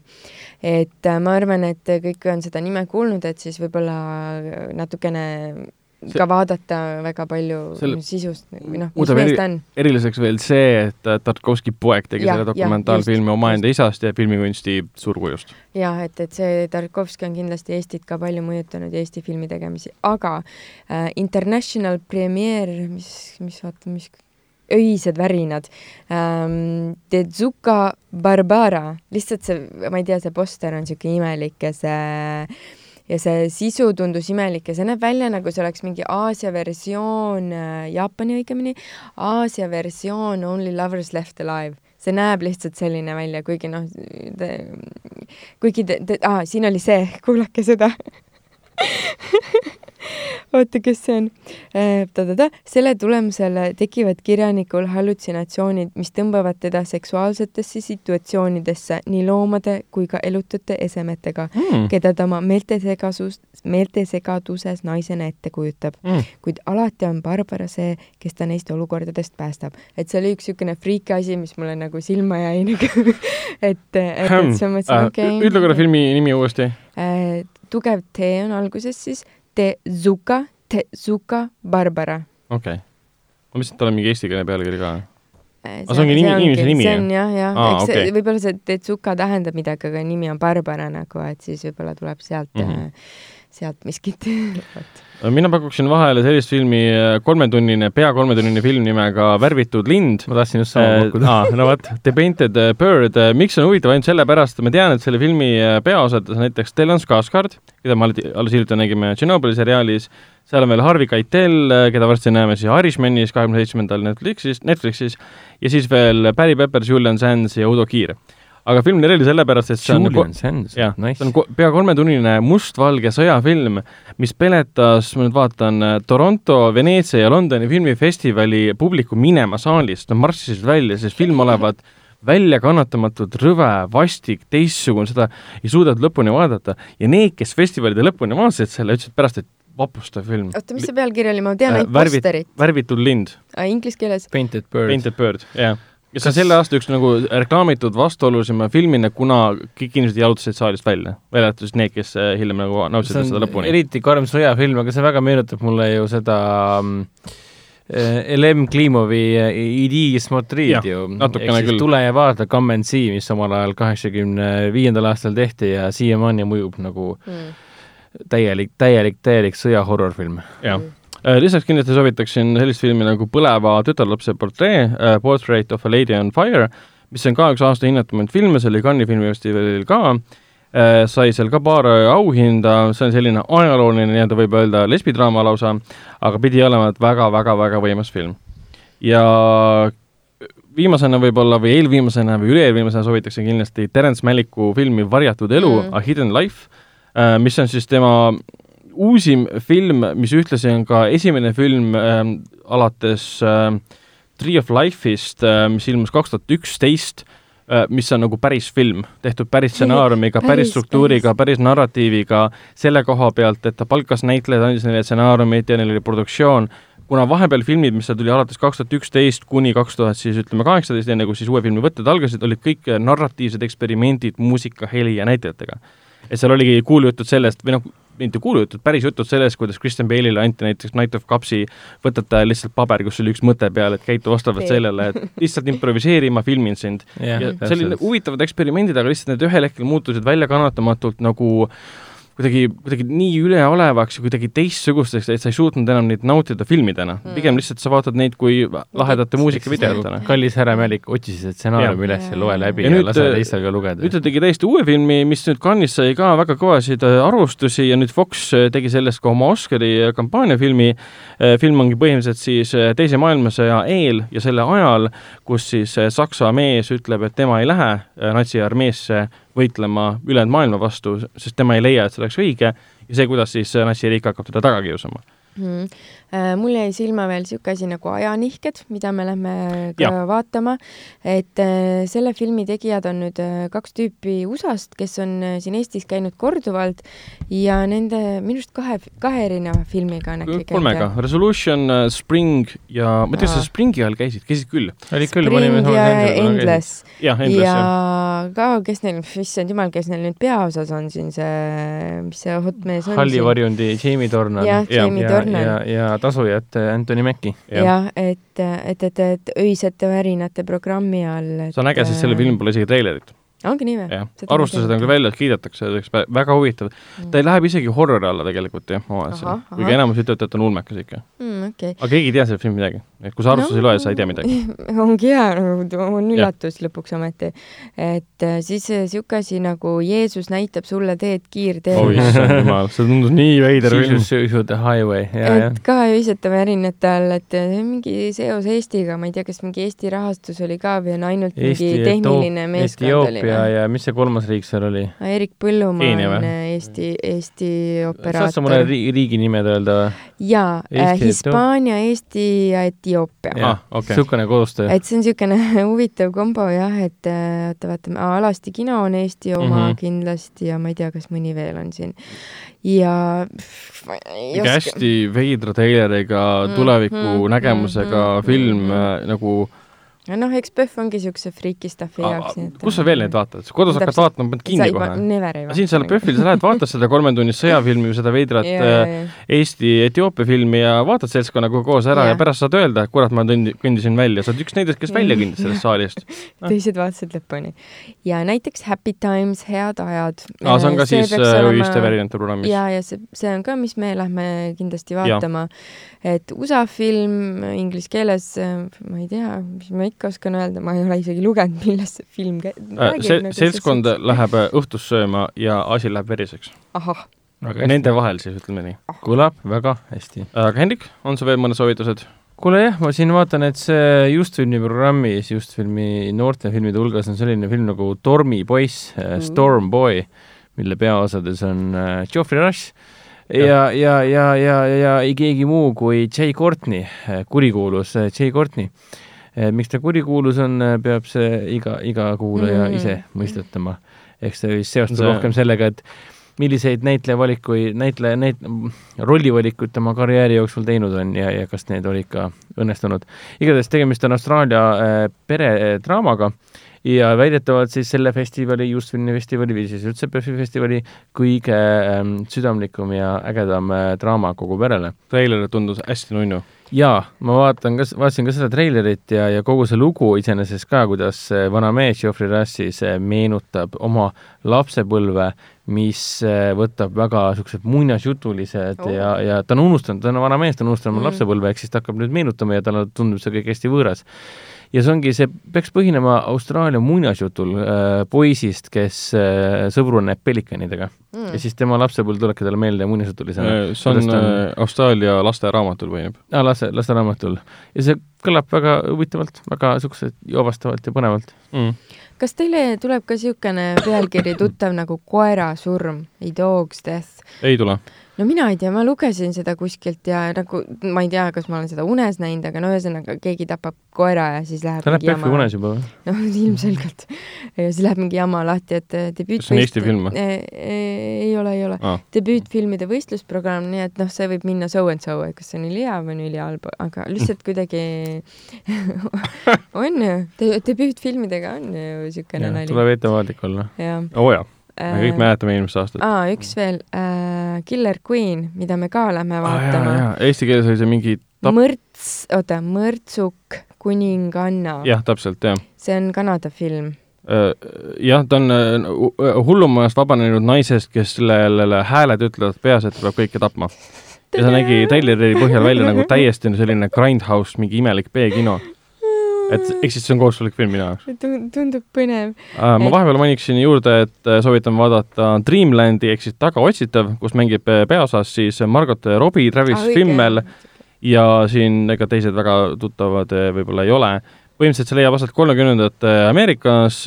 et äh, ma arvan, et kõik on seda nime kuulnud, et siis võib-olla natukene ka vaadata väga palju Selle- sisust või noh, mis mees ta on. eriliseks veel see, et äh, Tarkovski poeg tegi Jah, selle dokumentaalfilmi omaenda isast ja filmikunsti suurkujust. jah, et, et see Tarkovski on kindlasti Eestit ka palju mõjutanud ja Eesti filmi tegemisi, aga äh, International Premiere, mis, mis vaata, mis öised värinad ähm,, Tezuka Barbara, lihtsalt see, ma ei tea, see poster on niisugune imelik ja see ja see sisu tundus imelik ja see näeb välja nagu see oleks mingi Aasia versioon, Jaapani õigemini, Aasia versioon Only Lovers Left Alive. See näeb lihtsalt selline välja, kuigi noh, kuigi te, te, aa, siin oli see, [LAUGHS] kuulake seda [LAUGHS] [LAUGHS] oota, kes see on äh,? selle tulemusel tekivad kirjanikul hallutsinatsioonid, mis tõmbavad teda seksuaalsetesse situatsioonidesse nii loomade kui ka elutute esemetega, Mm. keda ta oma meeltesegasus, meeltesegaduses naisena ette kujutab. Mm. kuid alati on Barbara see, kes ta neist olukordadest päästab. et see oli üks niisugune friiki asi, mis mulle nagu silma jäi [LAUGHS] nagu, et, et, et siis ma mõtlesin, okei okay,. ütle korra filmi nimi uuesti. äh,. tugev T on alguses siis Tezuka, Tezuka Barbara. okei okay.. ma mõtlesin, et tal on mingi eestikeelne pealkiri ka. Aga see ongi nimi- inimese nimi, see on jah, jah eks see okei. võib-olla see Tezuka tähendab midagi, aga nimi on Barbara nagu, et siis võib-olla tuleb sealt mm, -hmm. Sealt miskit [LAUGHS] mina pakuksin vahele sellist filmi, kolmetunnine, pea kolmetunnine film nimega Värvitud lind. Ma tahtsin just sama pakkuda. aa, no vot, The Painted Bird, miks see on huvitav ainult sellepärast, et ma tean, et selle filmi peaosades on näiteks Stellan Skarsgård, keda me alles hiljuti nägime Tšernobõli seriaalis, seal on veel Harvey Keitel, keda varsti näeme siis Irishmanis kahekümne seitsmendal Netflixis, Netflixis, ja siis veel Barry Peppers, Julian Sands ja Udo Kiir aga film on eriline sellepärast, et see on Sands, jah, nice. see on pea kolmetunnine mustvalge sõjafilm, mis peletas, ma nüüd vaatan, Toronto, Veneetsia ja Londoni filmifestivali publiku minema saalist, nad marssisid välja, sest film olevat väljakannatamatult rõve, vastik, teistsugune, seda ei suudetud lõpuni vaadata ja need, kes festivalide lõpuni vaatasid selle, ütlesid pärast, et vapustav film. oota, mis see pealkiri oli, ma tean Äh, ainult värvid- posterit. värvitud lind, Inglise keeles Painted Bird. Painted Bird, jah ja see on selle aasta üks nagu reklaamitud vastuolulisema filmina, kuna kõik inimesed jalutasid saalist välja, välja arvatud need, kes äh, hiljem nagu nautisid seda lõpuni. eriti karm sõjafilm, aga see väga meenutab mulle ju seda mm, äh, Elem Klimovi äh, Idi Smotriid ju. natukene küll. tule ja vaata Come and See, mis omal ajal kaheksakümne viiendal aastal tehti ja siiamaani mõjub nagu mm. täielik, täielik, täielik sõjahorrorfilm. jah Äh, lisaks kindlasti soovitaksin sellist filmi nagu Põleva tütarlapse portree uh,, Portrait of a Lady on Fire, mis on ka üks aasta hinnatumaid filme, see oli Cannes'i filmifestivalil ka uh,, sai seal ka paar auhinda, see on selline ajalooline nii-öelda võib öelda lesbidraama lausa, aga pidi olema väga-väga-väga võimas film. ja viimasena võib-olla või eelviimasena või üle-eelviimasena soovitaksin kindlasti Terence Malicku filmi Varjatud elu Mm. A Hidden Life uh,, mis on siis tema uusim film, mis ühtlasi on ka esimene film ähm, alates ähm, Tree of Life'ist äh,, mis ilmus kaks tuhat üksteist äh,, mis on nagu päris film, tehtud päris stsenaariumiga, päris Päris, struktuuriga, päris narratiiviga, selle koha pealt, et ta palkas näitlejaid, andis neile stsenaariumid ja neil oli produktsioon, kuna vahepeal filmid, mis seal tuli alates kaks tuhat üksteist kuni kaks tuhat siis ütleme kaheksateist, enne kui siis uue filmi võtted algasid, olid kõik narratiivsed eksperimendid muusika, heli ja näitlejatega. Et seal oligi kuulujutud sellest või noh, mitte kuulujutud, päris jutud sellest, kuidas Kristen Bale'ile anti näiteks Night of Cupsi võtete lihtsalt paber, kus oli üks mõte peal, et käitu vastavalt sellele, et lihtsalt improviseeri, ma filmin sind. ja see oli huvitavad eksperimendid, aga lihtsalt need ühel hetkel muutusid väljakannatamatult nagu kuidagi, kuidagi nii üleolevaks ja kuidagi teistsugusteks, et sa ei suutnud enam neid nautida filmidena mm.. pigem lihtsalt sa vaatad neid kui lahedate muusikavideotena. kallis härra Mälik otsis stsenaariumi üles ja loe läbi Ja ja, nüüd, ja lase äh, teistel ka lugeda nüüd ta tegi täiesti uue filmi, mis nüüd Cannes'is sai ka väga kõvasid äh, arvustusi ja nüüd Fox äh, tegi sellest ka oma Oscari kampaaniafilmi. film ongi põhimõtteliselt siis Teise maailmasõja eel ja selle ajal, kus siis Saksa mees ütleb, et tema ei lähe äh, natsiarmeesse võitlema ülejäänud maailma vastu, sest tema ei leia, et see oleks õige ja see, kuidas siis äh, natsiriik hakkab teda taga kiusama. Mm. Äh, mul jäi silma veel niisugune asi nagu Ajanihked, mida me lähme ka ja. vaatama, et äh, selle filmi tegijad on nüüd äh, kaks tüüpi USA-st, kes on siin Eestis käinud korduvalt ja nende minu arust kahe, kahe erineva filmiga on äkki kolmega, Resolution, Spring ja ma ei tea, sa Springi all käisid, käisid küll? olid küll Spring ja Endless. Ja Endless jah. ka, kes neil, issand jumal, kes neil nüüd peaosas on siin see, mis see hot mees on Halli varjundi Jamie Dornan. Jah, Jamie ja, Dornan. Ja, ja tasujat Anthony Mackie. jah, et, et, et, et öisete värinate programmi all. see on äge, sest sellel filmil pole isegi treilerit. Ongi nii või? arvustused on küll väljas, kiidetakse, väga huvitav. ta ei läheb isegi horrori alla tegelikult jah, Ahah,, ahah. kuigi enamus ütlevad, et on ulmekas ikka. mm,. okei aga keegi ei tea sellest filmist midagi. et kui sa arvustusi no. loed, sa ei tea midagi. [LAUGHS] ongi hea, on üllatus lõpuks ometi. et äh, siis niisugune asi nagu Jeesus näitab sulle teed kiirteel oi issand jumal, see tundus nii veider film Jesus. the highway ja, ja et ka öisete värinate all, et äh, mingi seos Eestiga, ma ei tea, kas mingi Eesti rahastus oli ka või on ainult Eesti mingi tehniline meeskond oli Etioopia ja mis see kolmas riik seal oli? Erik Põllumaa on äh, Eesti, Eesti saad sa mulle operaator. ri riigi nimed öelda või? jaa, Eesti, Hispaania, Eesti ja Etioopia. Ah, okei. niisugune koostöö. et see on niisugune [LAUGHS] huvitav kombo jah, et äh, oota, vaatame, Alasti kino on Eesti oma mm Mhm. -hmm. kindlasti ja ma ei tea, kas mõni veel on siin. ja pff, ma ei ikka oska, hästi veidra treileriga Mm, tuleviku mm, nägemusega mm, mm, film mm. äh, nagu noh, eks PÖFF ongi siukse friiki stuff'i jaoks. kus sa veel neid vaatad? kodus hakkad vaatama, paned kinni kohe. Aga siin seal PÖFFil sa lähed, vaatad seda kolmetunnist sõjafilmi või seda veidrat äh, Eesti-Etioopia filmi ja vaatad seltskonnaga koos ära ja, ja pärast saad öelda, et kurat, ma tõndi- kõndisin välja, sa oled üks nendest, kes välja kõndis sellest saalist. [LAUGHS] teised vaatasid lõpuni. ja näiteks Happy Times, Head ajad. aa, see on ka siis äh, ühiste värinate programmis. ja, ja see, see on ka, mis me lähme kindlasti vaatama. et USA film inglise keeles, ma ei tea, mis ma ikka oskan öelda, ma ei ole isegi lugenud, [LAUGHS] millest see film käib. Äh, see seltskond läheb äh, õhtust sööma ja asi läheb veriseks. ahah, Nende vahel siis, ütleme nii. kõlab väga hästi. aga Hendrik, on sul veel mõned soovitused? kuule jah, ma siin vaatan, et see Justfilmi programmis, Justfilmi noortefilmide hulgas on selline film nagu Tormipoiss mm., Storm Boy, mille peaosades on äh, Geoffrey Rush ja, ja, ja, ja, ja, ja ei keegi muu kui Jay Courtney, kurikuulus äh, Jay Courtney. Miks ta kurikuulus on, peab see iga, iga kuulaja Mm. mm. ise mõistatama. eks see vist seostub See- see... rohkem sellega, et milliseid näitlejavalikuid, näitleja, näit-, rollivalikuid tema karjääri jooksul teinud on ja, ja kas need olid ka õnnestunud. igatahes tegemist on Austraalia äh, peredraamaga ja väidetavalt siis selle festivali, just filmi festivali või siis üldse PÖFFi festivali kõige ähm, südamlikum ja ägedam äh, draama kogu perele. treiler tundus hästi nunnu. jaa, ma vaatan ka, vaatasin ka seda treilerit ja, ja kogu see lugu iseenesest ka, kuidas vana mees Geoffrey Rush siis äh, meenutab oma lapsepõlve, mis äh, võtab väga niisugused muinasjutulised Oh. ja, ja ta on unustanud, ta on vana mees, ta on unustanud oma mm. lapsepõlve, ehk siis ta hakkab nüüd meenutama ja talle tundub see kõik hästi võõras ja see ongi, see peaks põhinema Austraalia muinasjutul äh, poisist, kes äh, sõbruneb pelikanidega mm. ja siis tema lapsepõlv tulebki talle meelde muinasjutulisena. see on äh, Austraalia lasteraamatul põhineb. aa, laste, lasteraamatul. ja see kõlab väga huvitavalt, väga niisuguse joovastavalt ja põnevalt. Mm. Kas teile tuleb ka niisugune pealkiri tuttav nagu Koera surm, A dog's death? ei tule. no mina ei tea, ma lugesin seda kuskilt ja nagu ma ei tea, kas ma olen seda unes näinud, aga no ühesõnaga keegi tapab koera ja siis läheb ta näeb PÖFFi unes juba või? noh, ilmselgelt. ja siis läheb mingi jama lahti, et eh, debüüt. See on Eesti film või? ei ole, ei ole. Ah. debüütfilmide võistlusprogramm, nii et noh, see võib minna so and so, et kas see on ülihea või on ülihalb, aga lihtsalt kuidagi [LAUGHS] [LAUGHS] on ju de, debüütfilmidega on ju niisugune nali. tuleb ettevaatlik olla. oo oh, jaa, me kõik mäletame eelmist aastat. aa, üks veel äh,, Killer Queen, mida me ka lähme vaatama. Eesti keeles oli see mingi tap-, mõrts, oota, mõrtsuk kuninganna. jah, täpselt, jah. see on Kanada film. jah, ta on äh, hu- hullumajast vabanenud naisest, kes sellele hääled ütlevad peas, et ta peab kõike tapma. ja ta nägi treileri põhjal välja nagu täiesti selline Grindhouse, mingi imelik B-kino. Et ehk siis see on kohustuslik film minu jaoks. tundub põnev. Ma vahepeal maniksin juurde, et äh, soovitan vaadata Dreamlandi ehk siis Tagaotsitav, kus mängib äh, peaosas siis Margot Robbie, Travis Ah. Fimmel ja siin ega teised väga tuttavad äh, võib-olla ei ole. põhimõtteliselt see leiab aset kolmekümnendate Ameerikas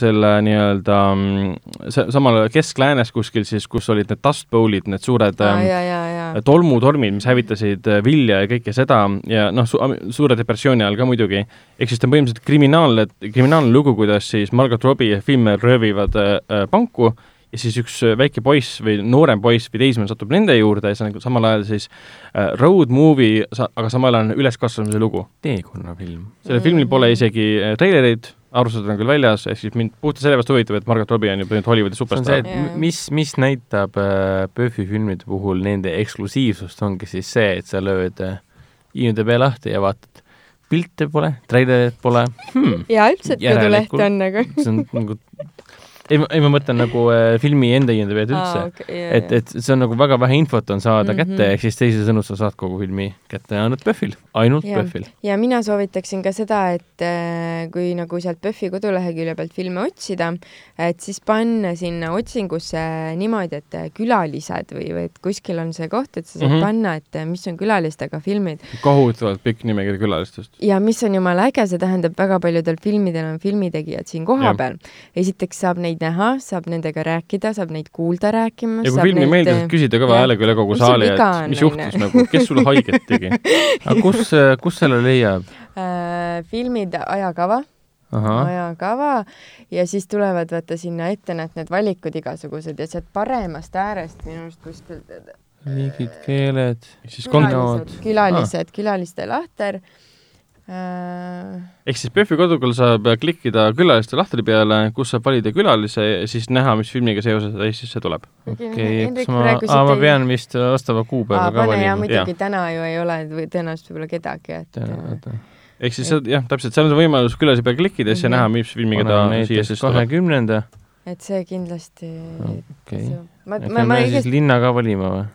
selle nii-öelda mm, samal keskläänes kuskil siis, kus olid need dust bowl'id, need suured aa, ähm, ja, ja, ja. tolmutormid, mis hävitasid äh, vilja ja kõike seda ja noh su, suure depressiooni ajal ka muidugi. ehk siis ta on põhimõtteliselt kriminaalne, kriminaalne lugu, kuidas siis Margot Robbie ja Filmer röövivad äh, äh, panku ja siis üks äh, väike poiss või noorem poiss või teismeline satub nende juurde ja see on nagu samal ajal siis äh, road movie, aga samal ajal on üleskasvamise lugu. teekonnafilm. sellel filmil pole isegi treilereid, arvustused on küll väljas, ehk siis mind puhtalt sellepärast huvitab, et Margot Robbie on ju põhimõtteliselt Hollywoodi see on see, superstaar. Jaa. mis, mis näitab äh, PÖFFi filmide puhul nende eksklusiivsust, ongi siis see, et sa lööd äh, IMDB lahti ja vaatad, pilte pole, treilerit pole hmm,, ja üldse, et koduleht Järelikult- on nagu. see on nagu [LAUGHS] ei, ei ma mõtlen nagu äh, filmi enda IMDB-d üldse. Okay, et, et see on nagu väga vähe infot on saada mm. -hmm. kätte, ehk siis teisisõnu sa saad kogu filmi kätte ainult PÖFFil, ainult Jah. PÖFFil. ja mina soovitaksin ka seda, et äh, kui nagu sealt PÖFFi kodulehekülje pealt filme otsida, et siis panna sinna otsingusse niimoodi, et äh, külalised või, või et kuskil on see koht, et sa saad mm. -hmm. panna, et äh, mis on külalistega filmid kohutavalt pikk nimekiri külalistest. ja mis on jumala äge, see tähendab, väga paljudel filmidel on filmitegijad siin kohapeal. esiteks saab neid näha, saab nendega rääkida, saab neid kuulda rääkimas. ja kui filmi ei meeldi, saad küsida kõva häälega üle kogu Mis saali, et on, mis juhtus nagu, kes sulle haiget tegi. aga kus, kus selle leiab? äh, filmid, ajakava ahah, ajakava ja siis tulevad vaata sinna ette need, need valikud igasugused ja sealt paremast äärest minu arust kuskilt riigid, keeled, siis kont-, külalised, külalised, külaliste lahter äh, ehk siis PÖFFi kodulehel saab klikkida külaliste lahtri peale, kus saab valida külalise ja siis näha, mis filmiga seoses ta Eestisse tuleb. okei, kas ma, aa, ma pean vist vastava kuupäeva ka ja valima. muidugi täna ju ei ole või tõenäoliselt võib-olla kedagi, et äh, ehk siis see- jah, täpselt, seal on see võimalus külalise peale klikkida ja siis Mhm. näha, mis filmiga ta siia siis tuleb. kahekümnenda, et see kindlasti okei. ma, ma, peame ma siis õigesti, linna ka valima või?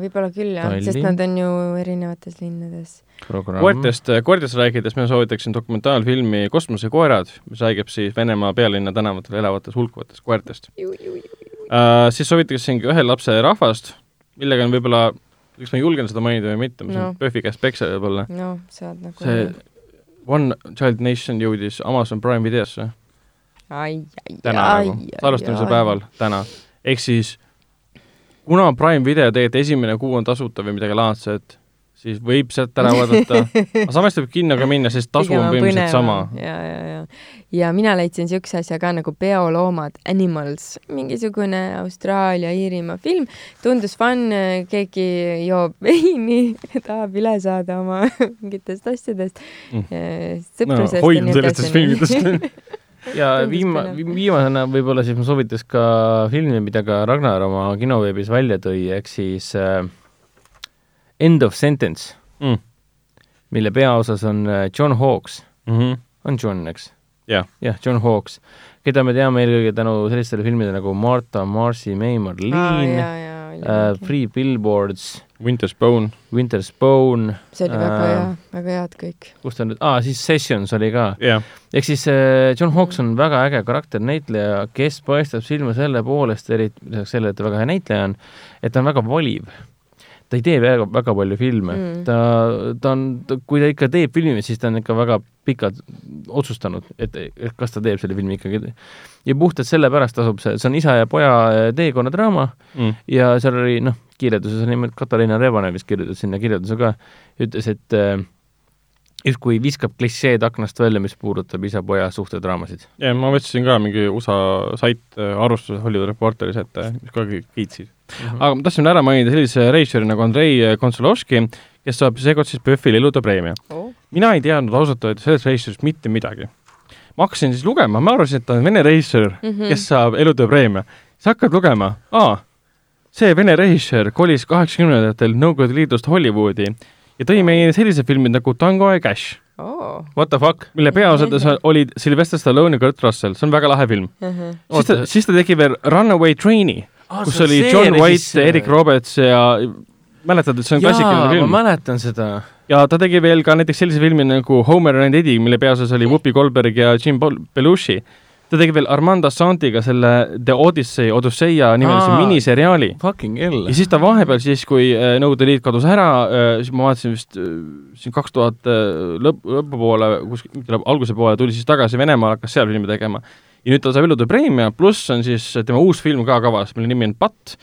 Võib-olla küll jah, sest nad on ju erinevates linnades. koertest, koertest rääkides ma soovitaksin dokumentaalfilmi Kosmosekoerad, mis räägib siis Venemaa pealinna tänavatel elavatest hulkuvatest koertest uh,. siis soovitaksingi ühe lapse rahvast, millega on võib-olla, kas ma julgen seda mainida või mitte, ma saan No. no. PÖFFi käest peksa võib-olla. noh, saad nagu see One Child Nation jõudis Amazon Prime videosse ai, ai, täna nagu, salvestamise päeval, täna. ehk siis kuna Prime video tegelikult esimene kuu on tasuta või midagi laadset, siis võib sealt ära vaadata, [LAUGHS] aga samas võib kinno ka minna, sest tasu on põhimõtteliselt sama. ja, ja, ja, ja mina leidsin siukse asja ka nagu Peoloomad, Animals, mingisugune Austraalia, Iirimaa film, tundus fun, keegi joob [LAUGHS] veini, tahab üle saada oma [LAUGHS] mingitest asjadest. Mm. no sõprusest hoidun sellistest filmidest. Ja viima- viimasena võib-olla siis ma soovitas ka filmi, mida ka Ragnar oma kinoveebis välja tõi, ehk siis äh, End of Sentence, Mm. mille peaosas on äh, John Hawkes, Mhm. on John, eks? Jah. jah, John Hawkes, keda me teame eelkõige tänu sellistele filmidele nagu Martha, Marcy May, Marlene äh,, Free Billboards, Winter's Bone. Winter's Bone, see oli väga äh, hea, väga head kõik. kus ta nüüd, aa, siis Sessions oli ka jah, ehk siis äh, John Hawkes on väga äge karakternäitleja, kes paistab silma selle poolest, eriti lisaks sellele, et ta väga hea näitleja on, et ta on väga valiv. ta ei tee väga, väga palju filme Mm. ta, ta on, kui ta ikka teeb filmi, siis ta on ikka väga pikalt otsustanud, et, et kas ta teeb selle filmi ikkagi. ja puhtalt sellepärast tasub see, see on isa ja poja äh, teekonnadraama mm. ja seal oli noh, kirjelduses on nimelt Katariina Revanen vist kirjutas sinna kirjelduse ka, ütles, et äh, justkui viskab klišeed aknast välja, mis puudutab isa-poja suhtedraamasid. ja ma võtsin ka mingi USA sait äh, arvustuse Hollywood Reporteris ette, mis ka kiitsid. aga ma tahtsin ära mainida sellise reisijari nagu Andrei Konsolovski, kes saab seekord siis PÖFFile elutöö preemia. mina ei teadnud ausalt öeldes sellest reisijast mitte midagi. ma hakkasin siis lugema, ma arvasin, et ta on vene reisijär, Mhm. kes saab elutöö preemia. sa hakkad lugema, aa, see vene režissöör kolis kaheksakümnendatel Nõukogude Liidust Hollywoodi ja tõi meile sellised filmid nagu Tango ja Cash, oo. What the fuck? mille peaosades [LAUGHS] olid Sylvester Stallone ja Kurt Russell, see on väga lahe film. siis ta, siis ta tegi veel Runaway Train'i, kus oli John White, Eric Roberts ja mäletad, et see on klassikaline film ma. mäletan seda. ja ta tegi veel ka näiteks sellise filmi nagu Homer and Eddie, mille peaosas oli Whoopi Goldberg ja Jim Belushi. Ta tegi veel Armando Santiga selle The Odyssey, Odüsseia nimelise Aa. miniseriaali. Fucking hell ja. siis ta vahepeal siis, kui äh, Nõukogude Liit kadus ära, siis ma vaatasin vist äh, siin kaks tuhat äh, lõpp, lõpupoole, kuskil mitte lõpp- alguse poole tuli siis tagasi Venemaale, hakkas seal filmi tegema. ja nüüd ta saab elutöö preemia, pluss on siis tema uus film ka kavas, mille nimi on Patt,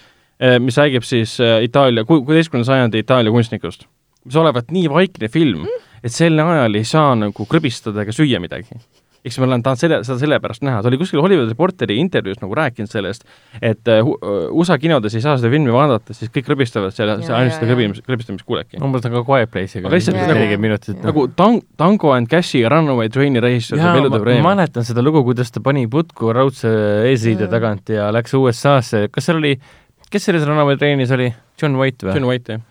mis räägib siis äh, Itaalia, kuueteistkümnenda sajandi Itaalia kunstnikust. mis olevat nii vaikne film, et sel ajal ei saa nagu krõbistada ega süüa midagi eks ma olen tahtnud selle, seda sellepärast näha, ta oli kuskil Hollywood Reporteri intervjuus nagu rääkinud sellest, et hu- USA kinodes ei saa seda filmi vaadata, siis kõik krõbistavad seal, see ainult seda krõbimis, krõbistamist kuulebki. umbes nagu Quiet Place'iga. Aga lihtsalt nagu- nelikümmend minutit. Jah. nagu Tang-, Tango and Cashi ja Runaway Train'i režissöör saab ma, elutöö ma mäletan seda lugu, kuidas ta pani putku raudse eesriide Jaa. tagant ja läks USA-sse, kas seal oli, kes selles Runaway Trainis oli, John White või? John White, jah.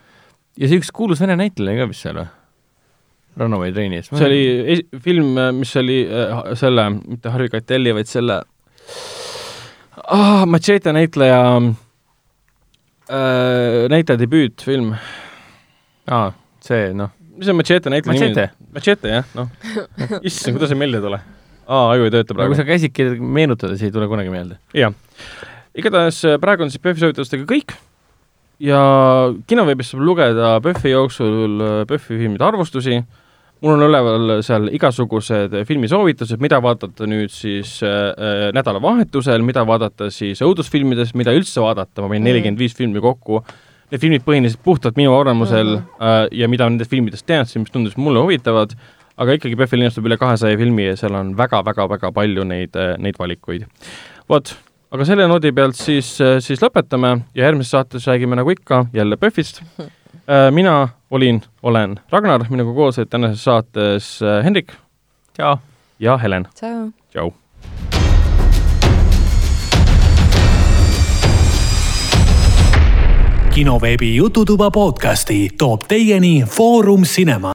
ja see üks kuulus vene näitleja ka vist seal või? Runaway Trainis. see oli es- film, mis oli äh, selle, mitte Harvey Keitel'i, vaid selle ah, Machete näitleja äh,, näitleja debüütfilm. aa, see noh, mis on Machete näitleja Machete. nimi? Machete, jah, noh. [LAUGHS] issand, kuidas see meelde ei tule? aa, aju ei tööta praegu sa. käisidki meenutades ei tule kunagi meelde. jah. igatahes äh, praegu on siis PÖFFi soovitustega kõik ja kinoveebis saab lugeda PÖFFi jooksul äh, PÖFFi filmide arvustusi, mul on üleval seal igasugused filmisoovitused, mida vaadata nüüd siis äh, äh, nädalavahetusel, mida vaadata siis õudusfilmidest, mida üldse vaadata, ma panin Mhm. nelikümmend viis filmi kokku, need filmid põhinesid puhtalt minu arvamusel Mhm. äh, ja mida nendest filmidest teadsin, mis tundusid mulle huvitavad, aga ikkagi PÖFFil linastub üle kahesaja filmi ja seal on väga-väga-väga palju neid, neid valikuid. vot, aga selle noodi pealt siis, siis lõpetame ja järgmises saates räägime nagu ikka jälle PÖFFist. [LAUGHS] mina olin, olen Ragnar, minuga koos olid tänases saates äh, Hendrik tšau. ja Helen. tšau. tšau. kinoveebi Jututuba podcasti toob teieni Foorum Cinema